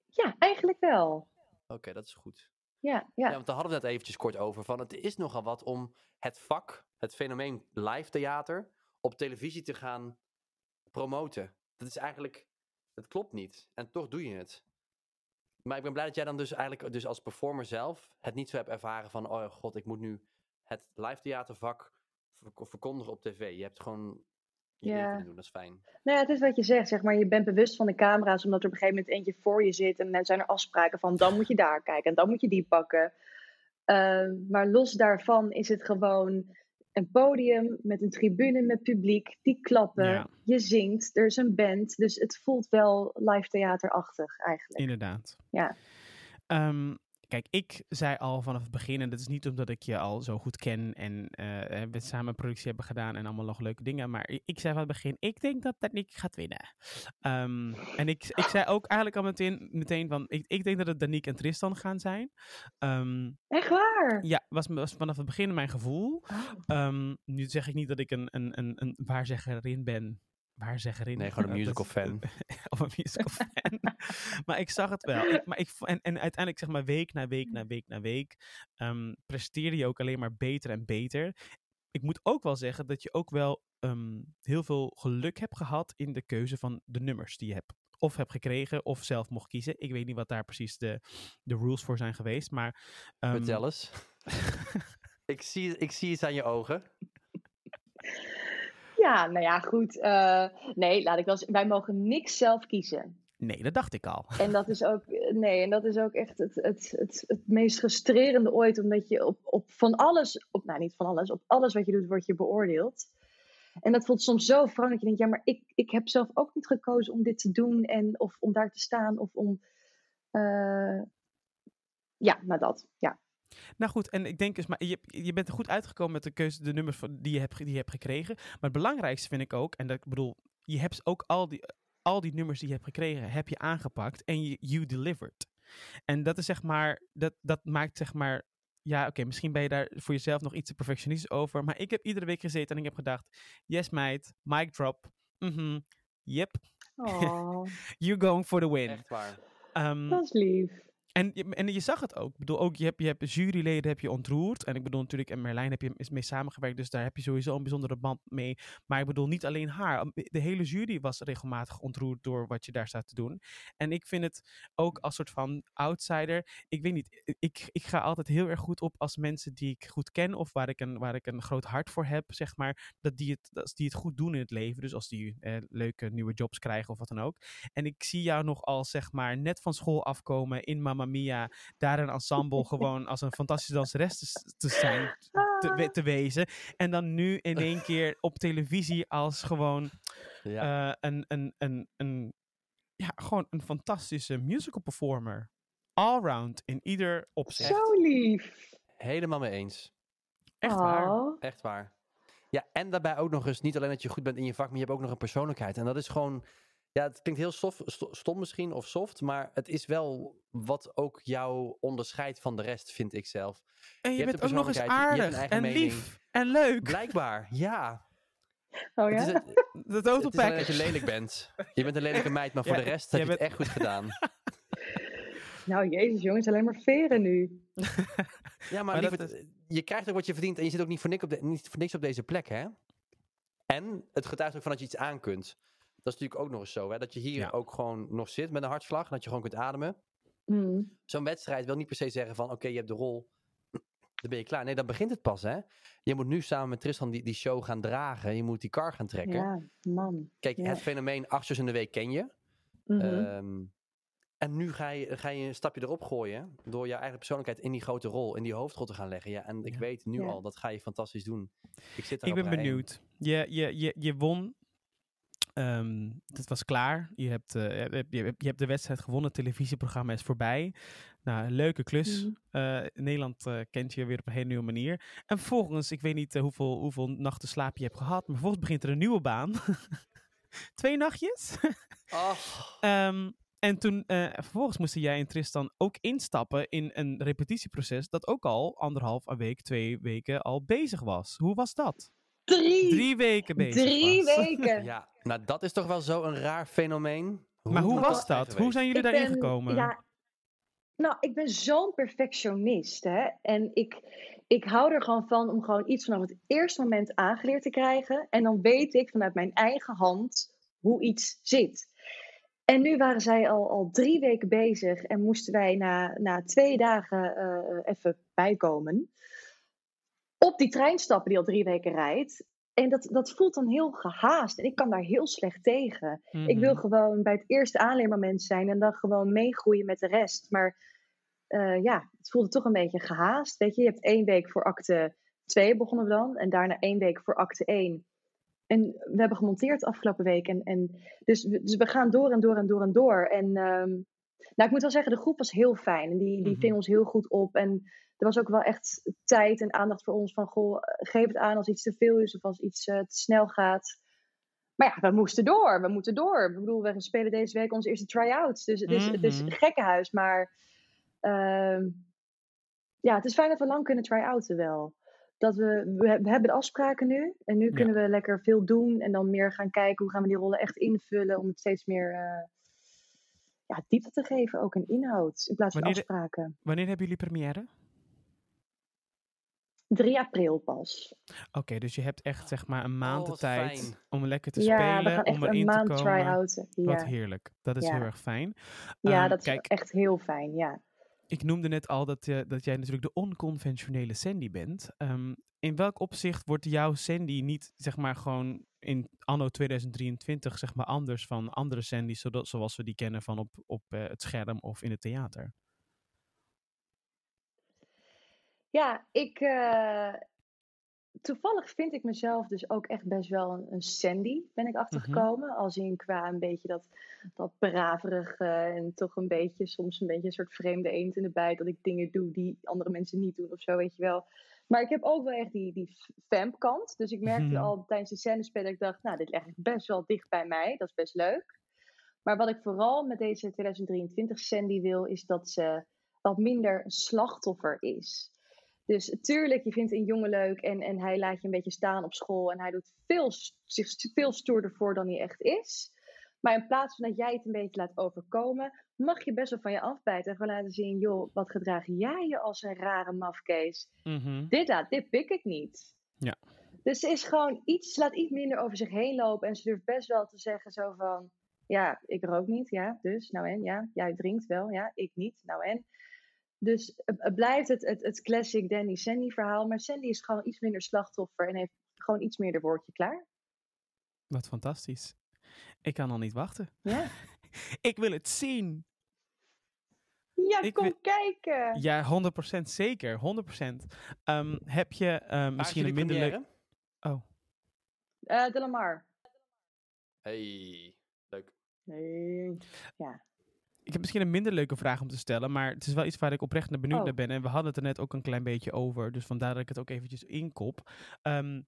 ja, eigenlijk wel. Oké, dat is goed. Ja, Ja. ja. want daar hadden we net eventjes kort over. Van, het is nogal wat om het vak, het fenomeen live theater, op televisie te gaan promoten. Dat is eigenlijk, het klopt niet. En toch doe je het. Maar ik ben blij dat jij dan dus eigenlijk dus als performer zelf het niet zo hebt ervaren van, oh god, ik moet nu het live theatervak verk- verkondigen op tv. Je hebt gewoon je ding Ja. kunnen doen, dat is fijn. Nou ja, het is wat je zegt, zeg maar. Je bent bewust van de camera's, omdat er op een gegeven moment eentje voor je zit. En dan zijn er afspraken van, dan moet je daar kijken en dan moet je die pakken. Ehm, maar los daarvan is het gewoon een podium met een tribune met publiek. Die klappen, Ja. je zingt, er is een band. Dus het voelt wel live theaterachtig eigenlijk. Inderdaad. Ja. Ehm, kijk, ik zei al vanaf het begin, en dat is niet omdat ik je al zo goed ken en eh, we samen productie hebben gedaan en allemaal nog leuke dingen, maar ik zei van het begin, ik denk dat Daniek gaat winnen. Ehm, en ik, ik zei ook eigenlijk al meteen, meteen van, ik, ik denk dat het Daniek en Tristan gaan zijn. Ehm, Echt waar? ja, was, was vanaf het begin mijn gevoel. Oh. Ehm, nu zeg ik niet dat ik een, een, een, een waarzeggerin ben. Waarzeggerin. Nee, gewoon een dat musical fan. of een musical fan. maar ik zag het wel. Ik, maar ik, en, en uiteindelijk, zeg maar, week na week na week na week, ehm, presteerde je ook alleen maar beter en beter. Ik moet ook wel zeggen dat je ook wel ehm, heel veel geluk hebt gehad in de keuze van de nummers die je hebt. Of hebt gekregen, of zelf mocht kiezen. Ik weet niet wat daar precies de, de rules voor zijn geweest. Maar ehm, Vertel eens. ik, zie, ik zie iets aan je ogen. Ja, nou ja, goed. eh, nee, laat ik wel wij mogen niks zelf kiezen. nee, dat dacht ik al. En dat is ook, nee, en dat is ook echt het, het, het, het meest frustrerende ooit, omdat je op, op van alles, op, nou niet van alles, op alles wat je doet, word je beoordeeld. En dat voelt soms zo wrang dat je denkt, ja, maar ik, ik heb zelf ook niet gekozen om dit te doen, en, of om daar te staan, of om, eh, ja, maar dat, ja. Nou goed, en ik denk dus, maar je, je bent er goed uitgekomen met de keuze, de nummers die je, hebt, die je hebt gekregen. Maar het belangrijkste vind ik ook, en dat ik bedoel, je hebt ook al die, al die nummers die je hebt gekregen, heb je aangepakt en je you delivered. En dat is zeg maar, dat, dat maakt zeg maar, ja oké, misschien ben je daar voor jezelf nog iets te perfectionistisch over. Maar ik heb iedere week gezeten en ik heb gedacht, yes meid, mic drop, mhm, yep, Oh, you're going for the win. Echt waar. Ehm, dat is lief. En en je zag het ook. Ik bedoel, ook je hebt, je hebt juryleden heb je ontroerd. En ik bedoel natuurlijk, en Merlijn heb je mee samengewerkt. Dus daar heb je sowieso een bijzondere band mee. Maar ik bedoel, niet alleen haar. De hele jury was regelmatig ontroerd door wat je daar staat te doen. En ik vind het ook als soort van outsider. Ik weet niet, ik, ik ga altijd heel erg goed op als mensen die ik goed ken. Of waar ik een, waar ik een groot hart voor heb, zeg maar. Dat die het, als die het goed doen in het leven. Dus als die eh, leuke nieuwe jobs krijgen of wat dan ook. En ik zie jou nog als, zeg maar, net van school afkomen in Mamma Mia. Daar een ensemble gewoon als een fantastische danseres te, zijn, te, te wezen. En dan nu in één keer op televisie als gewoon Ja. eh, een, een, een, een, ja, gewoon een fantastische musical performer. Allround in ieder opzicht. Zo lief. Helemaal mee eens. Echt waar. Echt waar. Ja, en daarbij ook nog eens, niet alleen dat je goed bent in je vak, maar je hebt ook nog een persoonlijkheid. En dat is gewoon, ja, het klinkt heel stom misschien of soft, maar het is wel wat ook jou onderscheidt van de rest, vind ik zelf. En je, bent ook nog eens aardig een en lief en leuk. Blijkbaar, ja. Oh Het is, ja? het, is alleen dat package. je lelijk bent. Je bent een lelijke meid, maar voor Ja, de rest heb je het echt goed gedaan. Nou, jezus jongens, alleen maar veren nu. Ja, maar, dat je krijgt ook wat je verdient en je zit ook niet voor, niks op de- niet voor niks op deze plek, hè? En het getuigt ook van dat je iets aan kunt. Dat is natuurlijk ook nog eens zo, hè? Dat je hier Ja. ook gewoon nog zit met een hartslag, en dat je gewoon kunt ademen. Mm. Zo'n wedstrijd wil niet per se zeggen van, oké, je hebt de rol, Dan ben je klaar. Nee, dan begint het pas, hè? Je moet nu samen met Tristan die, die show gaan dragen. Je moet die car gaan trekken. Ja, man. Kijk, ja. het fenomeen acht shows in de week ken je. Mhm. Ehm, en nu ga je, ga je een stapje erop gooien. Door je eigen persoonlijkheid in die grote rol, in die hoofdrol te gaan leggen. Ja, en ik Ja. weet nu Ja. al, dat ga je fantastisch doen. Ik zit er Ik ben benieuwd. Je, je, je, je won. Ehm, het was klaar. Je hebt, eh, je, hebt, je hebt- je hebt de wedstrijd gewonnen. Het televisieprogramma is voorbij. Nou, een leuke klus. Mhm. Eh, Nederland eh, kent je weer op een hele nieuwe manier. En vervolgens, ik weet niet hoeveel, hoeveel nachten slaap je hebt gehad. Maar vervolgens begint er een nieuwe baan. Twee nachtjes. Ach, Ehm, en toen, vervolgens moesten jij en Tristan ook instappen in een repetitieproces dat ook al anderhalf een week, twee weken al bezig was. Hoe was dat? Drie, Drie weken bezig drie was. weken. ja. Nou, dat is toch wel zo'n raar fenomeen. Maar hoe was dat? Hoe zijn jullie Ik daarin ben- gekomen? Ja, nou, ik ben zo'n perfectionist, hè. En ik, ik hou er gewoon van om gewoon iets vanaf het eerste moment aangeleerd te krijgen. En dan weet ik vanuit mijn eigen hand hoe iets zit. En nu waren zij al, al drie weken bezig en moesten wij na, na twee dagen eh, even bijkomen. Op die trein stappen die al drie weken rijdt. En dat, dat voelt dan heel gehaast. En ik kan daar heel slecht tegen. Ik wil Mhm. gewoon bij het eerste aanleermoment zijn en dan gewoon meegroeien met de rest. Maar eh, ja, het voelde toch een beetje gehaast. Weet je, je hebt één week voor acte 2 begonnen we dan. En daarna één week voor acte 1. En we hebben gemonteerd afgelopen week. En, en dus, we- dus we gaan door en door en door en door. En ehm, nou, ik moet wel zeggen, de groep was heel fijn. En die, die Mhm. ving ons heel goed op. En er was ook wel echt tijd en aandacht voor ons. Van, goh, geef het aan als iets te veel is of als iets eh, te snel gaat. Maar ja, we moesten door. We moeten door. Ik bedoel, we spelen deze week onze eerste try-outs. Dus het is, het is Mhm. een gekkenhuis. Maar ehm, ja, het is fijn dat we lang kunnen try-outen wel. Dat we, we, we hebben de afspraken nu. En nu Ja. kunnen we lekker veel doen. En dan meer gaan kijken hoe gaan we die rollen echt invullen. Om het steeds meer eh, ja, diepte te geven. Ook in inhoud. In plaats van Wanneer afspraken. Wanneer hebben jullie première? 3 april pas. Oké, dus je hebt echt zeg maar een maand Oh, de tijd fijn. om lekker te ja, spelen, we gaan echt om een erin maand te komen. try-outen. Wat heerlijk. Dat is Ja. heel erg fijn. ja Ehm, dat is kijk, echt heel fijn. Ja. ik noemde net al dat, je, dat jij natuurlijk de onconventionele Sandy bent. Ehm, in welk opzicht wordt jouw Sandy niet, zeg maar, gewoon in anno 2023, zeg maar, anders van andere Sandy's, zodat, zoals we die kennen van op, op eh, het scherm of in het theater? Ja, ik. eh, toevallig vind ik mezelf dus ook echt best wel een, een Sandy, ben ik achtergekomen. Als in qua een beetje dat, dat braverige en toch een beetje, soms een beetje een soort vreemde eend in de bijt. Dat ik dingen doe die andere mensen niet doen of zo, weet je wel. Maar ik heb ook wel echt die, die vamp-kant. Dus ik merkte Mhm. al tijdens die scène spelen, dat ik dacht, nou, dit ligt echt best wel dicht bij mij. Dat is best leuk. Maar wat ik vooral met deze 2023 Sandy wil, is dat ze wat minder een slachtoffer is. Dus tuurlijk, je vindt een jongen leuk en, en hij laat je een beetje staan op school en hij doet veel, zich veel stoerder voor dan hij echt is. Maar in plaats van dat jij het een beetje laat overkomen, mag je best wel van je afbijten en gewoon laten zien, joh, wat gedraag jij je als een rare mafkees? Mhm. Dit laat, dit pik ik niet. Ja. Dus ze is gewoon iets, laat iets minder over zich heen lopen en ze durft best wel te zeggen zo van, ja, ik rook niet, ja, dus, nou en, ja, jij drinkt wel, ja, ik niet, nou en. Dus het, blijft het, het, het classic Danny Sandy verhaal, maar Sandy is gewoon iets minder slachtoffer en heeft gewoon iets meer de woordje klaar. Wat fantastisch. Ik kan al niet wachten. Ja, Ik wil het zien. ja Ik kom kijken! Ja, 100% zeker. 100%. Ehm, heb je eh, misschien een minder leuk... Oh, Eh de Lamar. Hey, leuk. Nee. Ik heb misschien een minder leuke vraag om te stellen, maar het is wel iets waar ik oprecht naar benieuwd Oh. naar ben. En we hadden het er net ook een klein beetje over, dus vandaar dat ik het ook eventjes inkop. Ehm,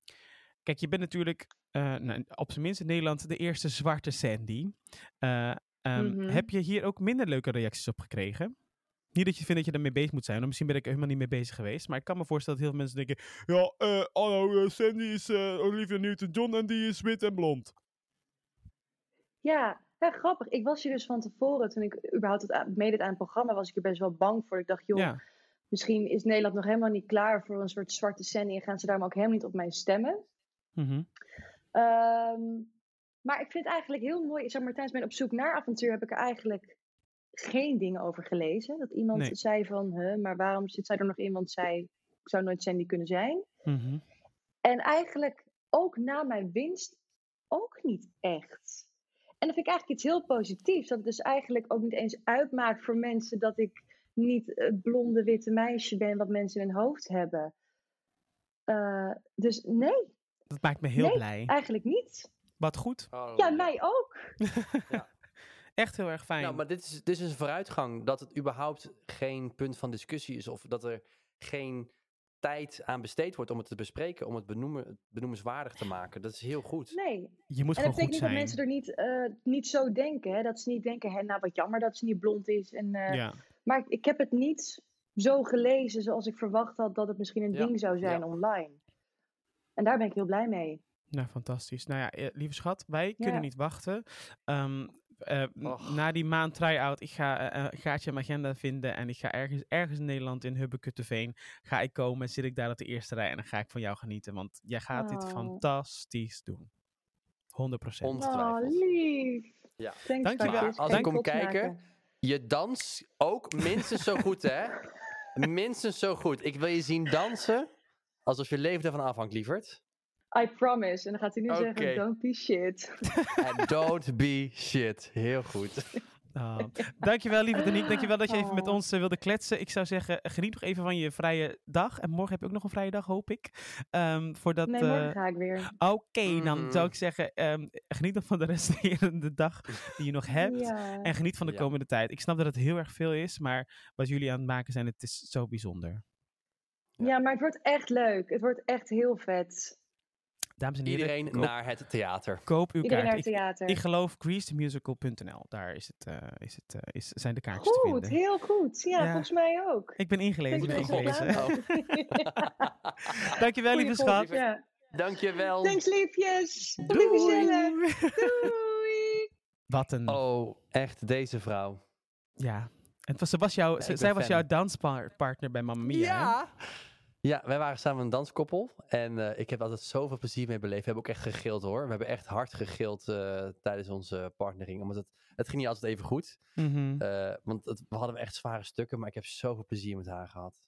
kijk, je bent natuurlijk eh, nou, op zijn minst in Nederland de eerste zwarte Sandy. Eh, ehm, Mhm. Heb je hier ook minder leuke reacties op gekregen? Niet dat je vindt dat je daarmee bezig moet zijn, misschien ben ik er helemaal niet mee bezig geweest. Maar ik kan me voorstellen dat heel veel mensen denken: Ja, eh hallo, Sandy is Olivia Newton-John en die is wit en blond. Ja, ja, grappig. Ik was hier dus van tevoren, toen ik überhaupt het meedeed aan het programma, was ik er best wel bang voor. Ik dacht, joh, Ja. misschien is Nederland nog helemaal niet klaar voor een soort zwarte Sandy en gaan ze daarom ook helemaal niet op mij stemmen. Mhm. Ehm, maar ik vind het eigenlijk heel mooi, zeg maar, tijdens mijn op zoek naar avontuur heb ik er eigenlijk geen dingen over gelezen. Dat iemand Nee. zei van, huh, maar waarom zit zij er nog in? Want zij ik zou nooit Sandy kunnen zijn. Mhm. En eigenlijk ook na mijn winst ook niet echt. En dat vind ik eigenlijk iets heel positiefs. Dat het dus eigenlijk ook niet eens uitmaakt voor mensen dat ik niet het blonde witte meisje ben wat mensen in hun hoofd hebben. Eh, dus nee, Dat maakt me heel Nee. blij. eigenlijk niet. Wat goed. Oh, Ja, mij ook. Echt heel erg fijn. Nou, maar dit is, dit is een vooruitgang. Dat het überhaupt geen punt van discussie is. Of dat er geen tijd aan besteed wordt om het te bespreken. Om het benoemen, benoemenswaardig te maken. Dat is heel goed. Nee. je moet En dat gewoon betekent niet dat mensen er niet, eh, niet zo denken. Hè? Dat ze niet denken, hè, nou wat jammer dat ze niet blond is. En, eh, ja. Maar ik, ik heb het niet zo gelezen zoals ik verwacht had dat het misschien een Ja, ding zou zijn ja. online. En daar ben ik heel blij mee. Nou, fantastisch. Nou ja, eh, lieve schat, wij kunnen Ja. niet wachten. Ehm, eh, na die maand try-out, ik ga eh, een gaatje in mijn agenda vinden en ik ga ergens, ergens in Nederland in Hubbekutteveen, ga ik komen, zit ik daar op de eerste rij en dan ga ik van jou genieten, want jij gaat dit Oh. fantastisch doen. 100%. On- Oh, lief. Ja. Thanks, Dankjewel. Als ik kom kijken. Je dans ook minstens zo goed, hè? Minstens zo goed. Ik wil je zien dansen alsof je leven ervan afhangt, lieverd. I promise. En dan gaat hij nu zeggen, don't be shit. And don't be shit. Heel goed. Oh. Dankjewel, lieve Danique. Dankjewel dat je even met Oh. ons eh, wilde kletsen. Ik zou zeggen, geniet nog even van je vrije dag. En morgen heb je ook nog een vrije dag, hoop ik. Ehm, voordat, Nee, eh, morgen ga ik weer. Oké, dan Mhm. zou ik zeggen, ehm, geniet nog van de resterende dag die je nog hebt. Ja. En geniet van de Ja. komende tijd. Ik snap dat het heel erg veel is, maar wat jullie aan het maken zijn, het is zo bijzonder. ja, maar het wordt echt leuk. Het wordt echt heel vet. Dames en heren, Iedereen koop, naar het theater. koop uw Iedereen naar kaart. het Ik, theater. ik geloof greasethemusical.nl. Daar is het, eh, is het, eh, is, zijn de kaartjes te Goed, vinden. heel goed. Ja, Ja. volgens mij ook. Ik ben ingelezen, ik ben ingelezen. gedaan. Dankjewel, lieve schat. Ja. Dankjewel. Thanks, liefjes. Doei. Doei. gezellig. Doei. Wat een... Oh, echt deze vrouw. Ja. Het was, ze was jouw, ben zij was jouw danspartner bij Mamma Mia. hè? Ja, wij waren samen een danskoppel. En eh, ik heb altijd zoveel plezier mee beleefd. We hebben ook echt gegild hoor. We hebben echt hard gegild eh, tijdens onze partnering. Omdat het, het ging niet altijd even goed. Mhm. Eh, want het, we hadden echt zware stukken. Maar ik heb zoveel plezier met haar gehad.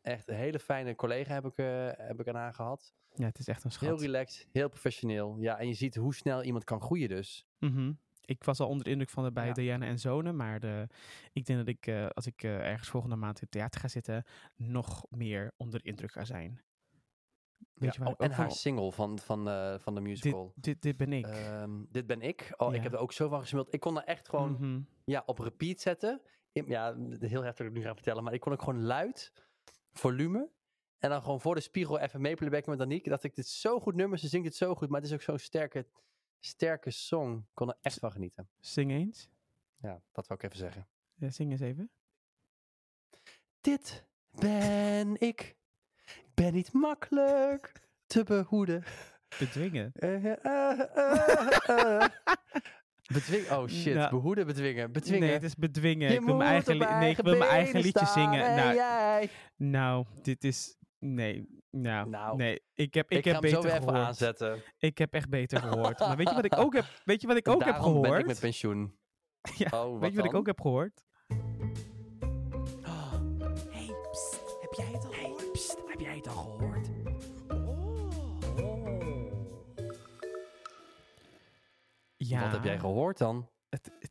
Echt een hele fijne collega heb ik, heb ik aan haar gehad. Ja, het is echt een schat. Heel relaxed, heel professioneel. Ja, en je ziet hoe snel iemand kan groeien dus. Mhm. Ik was al onder de indruk van de bij Ja. Diana en Zonen, maar de, ik denk dat ik, eh, als ik eh, ergens volgende maand in het theater ga zitten, nog meer onder de indruk ga zijn. Weet Ja, je waar oh, en haar van- single van, van, eh, van de dit, musical. dit, dit ben ik. Ehm, dit ben ik. Oh, Ja. ik heb er ook zo van gespeeld. Ik kon er echt gewoon Mhm. ja, op repeat zetten. In- ja, heel heftig dat ik nu ga vertellen. Maar ik kon ook gewoon luid, volume. En dan gewoon voor de spiegel even meeplaybacken met Danique. Dat ik dit zo goed nummer. Ze zingt het zo goed. Maar het is ook zo'n sterke, sterke song. Kon er echt van genieten. Zing eens. Ja, dat wil ik even zeggen. Ja, zing eens even. Dit ben ik. Ik ben niet makkelijk te behoeden. Bedwingen. Eh, eh, eh. Bedwing, oh shit, Nou, behoeden, bedwingen, bedwingen. Nee, het is bedwingen. Je ik wil mijn eigen, op li- nee, ik wil mijn eigen liedje zingen. en Nou, jij. nou, dit is... Nee, nou, Nou, nee. Ik heb, ik Ik, heb ga hem zo beter weer even gehoord. aanzetten. Ik heb echt beter gehoord. Maar weet je wat ik ook heb, weet je wat ik ook heb gehoord? ben ik met pensioen. Ja, Oh, weet je wat ik dan? ook heb gehoord? Hey, psst, heb jij het al gehoord? Psst, heb jij het al gehoord? Ja, Wat heb jij gehoord dan?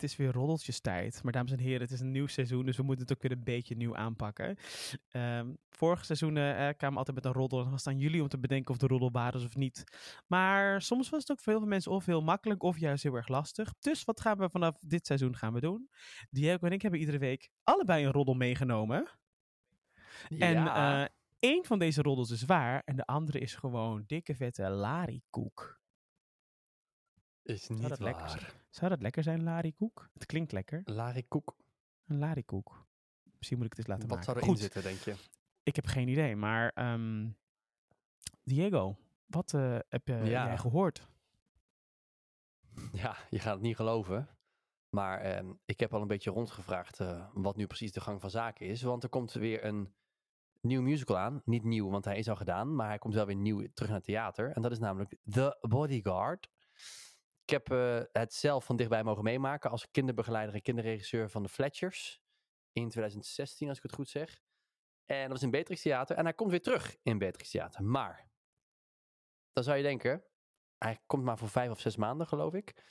Het, is weer roddeltjestijd. Maar dames en heren, het is een nieuw seizoen, dus we moeten het ook weer een beetje nieuw aanpakken. Ehm vorige seizoenen eh, kwamen altijd met een roddel. En dan was het aan jullie om te bedenken of de roddel waar is of niet. Maar soms was het ook voor heel veel mensen of heel makkelijk of juist heel erg lastig. Dus wat gaan we vanaf dit seizoen gaan we doen? Diego en ik hebben iedere week allebei een roddel meegenomen. En eh één van deze roddels is waar en de andere is gewoon dikke vette larikoek. Is Zou niet dat lekker waar. Zou dat lekker zijn, larikoek? Het klinkt lekker. Larry Koek. Een larikoek. Misschien moet ik het eens laten Wat maken. zou erin Goed, zitten, denk je? ik heb geen idee, maar ehm, Diego, wat eh, heb je, Ja. jij gehoord? Ja, je gaat het niet geloven. Maar ehm, ik heb al een beetje rondgevraagd eh, wat nu precies de gang van zaken is. Want er komt weer een nieuw musical aan. Niet nieuw, want hij is al gedaan. Maar hij komt wel weer nieuw terug naar het theater. En dat is namelijk The Bodyguard. Ik heb eh, het zelf van dichtbij mogen meemaken als kinderbegeleider en kinderregisseur van de Fletchers. In 2016, als ik het goed zeg. En dat was in Beatrix Theater. En hij komt weer terug in Beatrix Theater. Maar, dan zou je denken, hij komt maar voor vijf of zes maanden, geloof ik.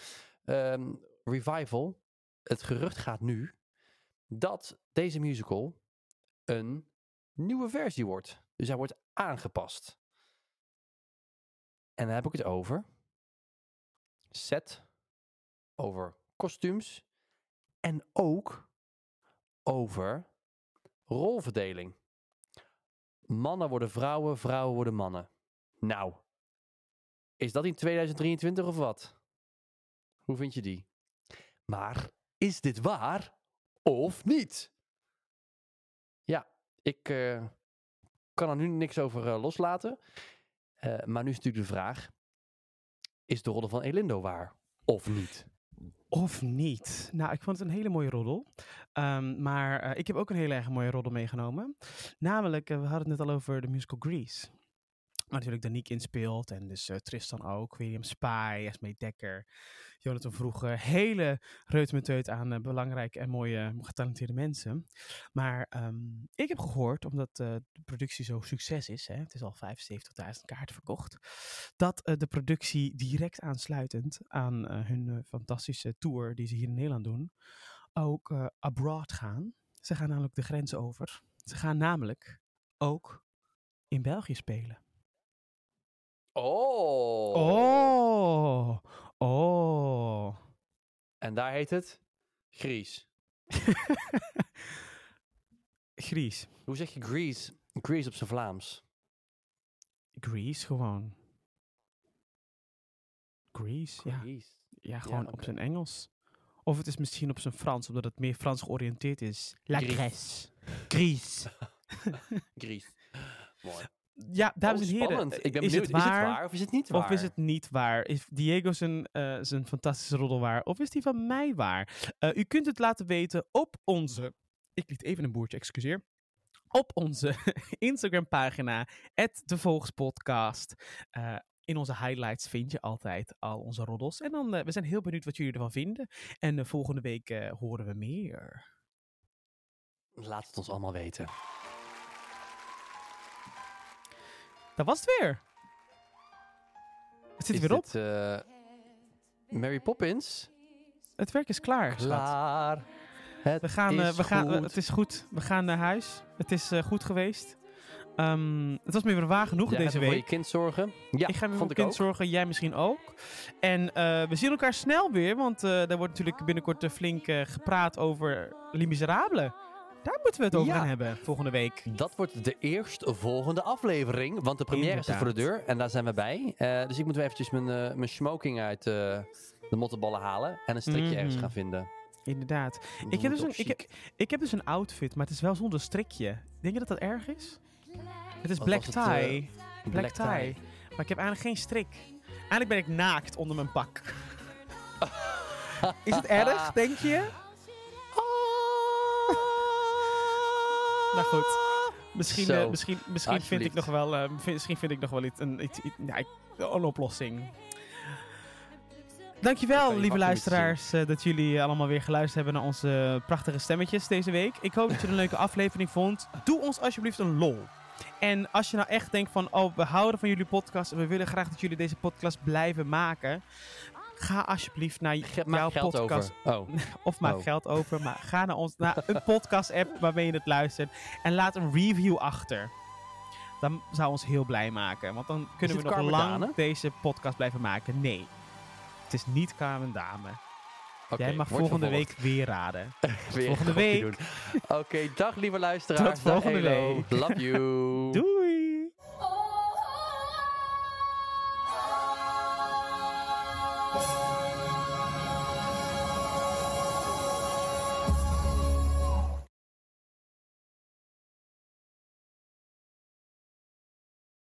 Ehm, Revival, het gerucht gaat nu dat deze musical een nieuwe versie wordt. Dus hij wordt aangepast. En dan heb ik het over set, over kostuums en ook over rolverdeling. Mannen worden vrouwen, vrouwen worden mannen. Nou, is dat in 2023 of wat? Hoe vind je die? Maar is dit waar of niet? Ja, ik eh, kan er nu niks over eh, loslaten. Eh, maar nu is natuurlijk de vraag: is de rol van Elindo waar of niet? Of niet? Nou, ik vond het een hele mooie roddel. Ehm, maar eh, ik heb ook een hele erg mooie roddel meegenomen. Namelijk, eh, we hadden het net al over de musical Grease. Waar natuurlijk Danique in speelt. En dus eh, Tristan ook. William Spy, Esme Dekker. Jonathan Vroeger. Hele reutemeteut aan eh, belangrijke en mooie, getalenteerde mensen. Maar ehm, ik heb gehoord, omdat eh, de productie zo succes is. Hè, het is al 75.000 kaarten verkocht. Dat eh, de productie direct aansluitend aan eh, hun eh, fantastische tour die ze hier in Nederland doen. Ook eh, abroad gaan. Ze gaan namelijk de grens over. Ze gaan namelijk ook in België spelen. Oh. Oh, oh. En daar heet het Gries. Gries. Hoe zeg je Grease? Grease op zijn Vlaams. Grease gewoon. Grease, ja. Grease. Ja, gewoon op zijn Engels. Of het is misschien op zijn Frans, omdat het meer Frans georiënteerd is. La. Grèce. Gries. Grease. Mooi. Ja, dames Oh, en heren. spannend. Ik ben is benieuwd. het Is het waar? waar of is het niet waar? Of is het niet waar? Is Diego zijn, eh, zijn fantastische roddel waar? Of is die van mij waar? Eh, u kunt het laten weten op onze... Ik liet even een boertje, excuseer. Op onze Instagram pagina, de Volgspodcast. Eh, in onze highlights vind je altijd al onze roddels. En dan, we zijn heel benieuwd wat jullie ervan vinden. En volgende week horen we meer. Laat het ons allemaal weten. Dat was het weer. Het zit er Is weer op. dit, eh, Mary Poppins? Het werk is klaar. Klaar. Het We gaan, eh, is we gaan, we- goed. het is goed. We gaan naar huis. Het is eh, goed geweest. Ehm, het was me weer waar genoeg deze weer voor week. je kind zorgen. Ja, ik ga weer voor mijn kind ook. zorgen. Jij misschien ook. En eh, we zien elkaar snel weer. Want eh er wordt natuurlijk binnenkort eh, flink eh, gepraat over Les Miserables. Daar moeten we het over Ja. gaan hebben volgende week. Dat wordt de eerstvolgende aflevering, want de première staat voor de deur en daar zijn we bij. Eh, dus ik moet weer eventjes mijn, eh, mijn smoking uit eh, de mottenballen halen en een strikje Mhm. ergens gaan vinden. Inderdaad. Ik heb, dus een, ik, heb, ik heb dus een outfit, maar het is wel zonder strikje. Denk je dat dat erg is? Het is Wat black het, tie. black, tie. Maar ik heb eigenlijk geen strik. Eigenlijk ben ik naakt onder mijn pak. is het erg, denk je? Nou goed. Misschien, eh, misschien, misschien vind ik nog wel, eh, vind- misschien vind ik nog wel iets, een, iets, iets- ja, een oplossing. Dankjewel, lieve luisteraars, eh, dat jullie allemaal weer geluisterd hebben naar onze prachtige stemmetjes deze week. Ik hoop dat je een leuke aflevering vond. Doe ons alsjeblieft een lol. En als je nou echt denkt van, oh, we houden van jullie podcast en we willen graag dat jullie deze podcast blijven maken. Ga alsjeblieft naar Ge- jouw podcast. over. Oh. Of maak Oh. geld over. Maar ga naar, ons, naar een podcast-app waarmee je het luistert. En laat een review achter. Dat zou ons heel blij maken. Want dan kunnen we nog Carmen lang Dane? deze podcast blijven maken. Nee. Het is niet Carmen Dame. Oké, Jij mag volgende week weer raden. Weer volgende week. Oké, dag lieve luisteraars. Tot volgende Dag, week. Love you. Doei!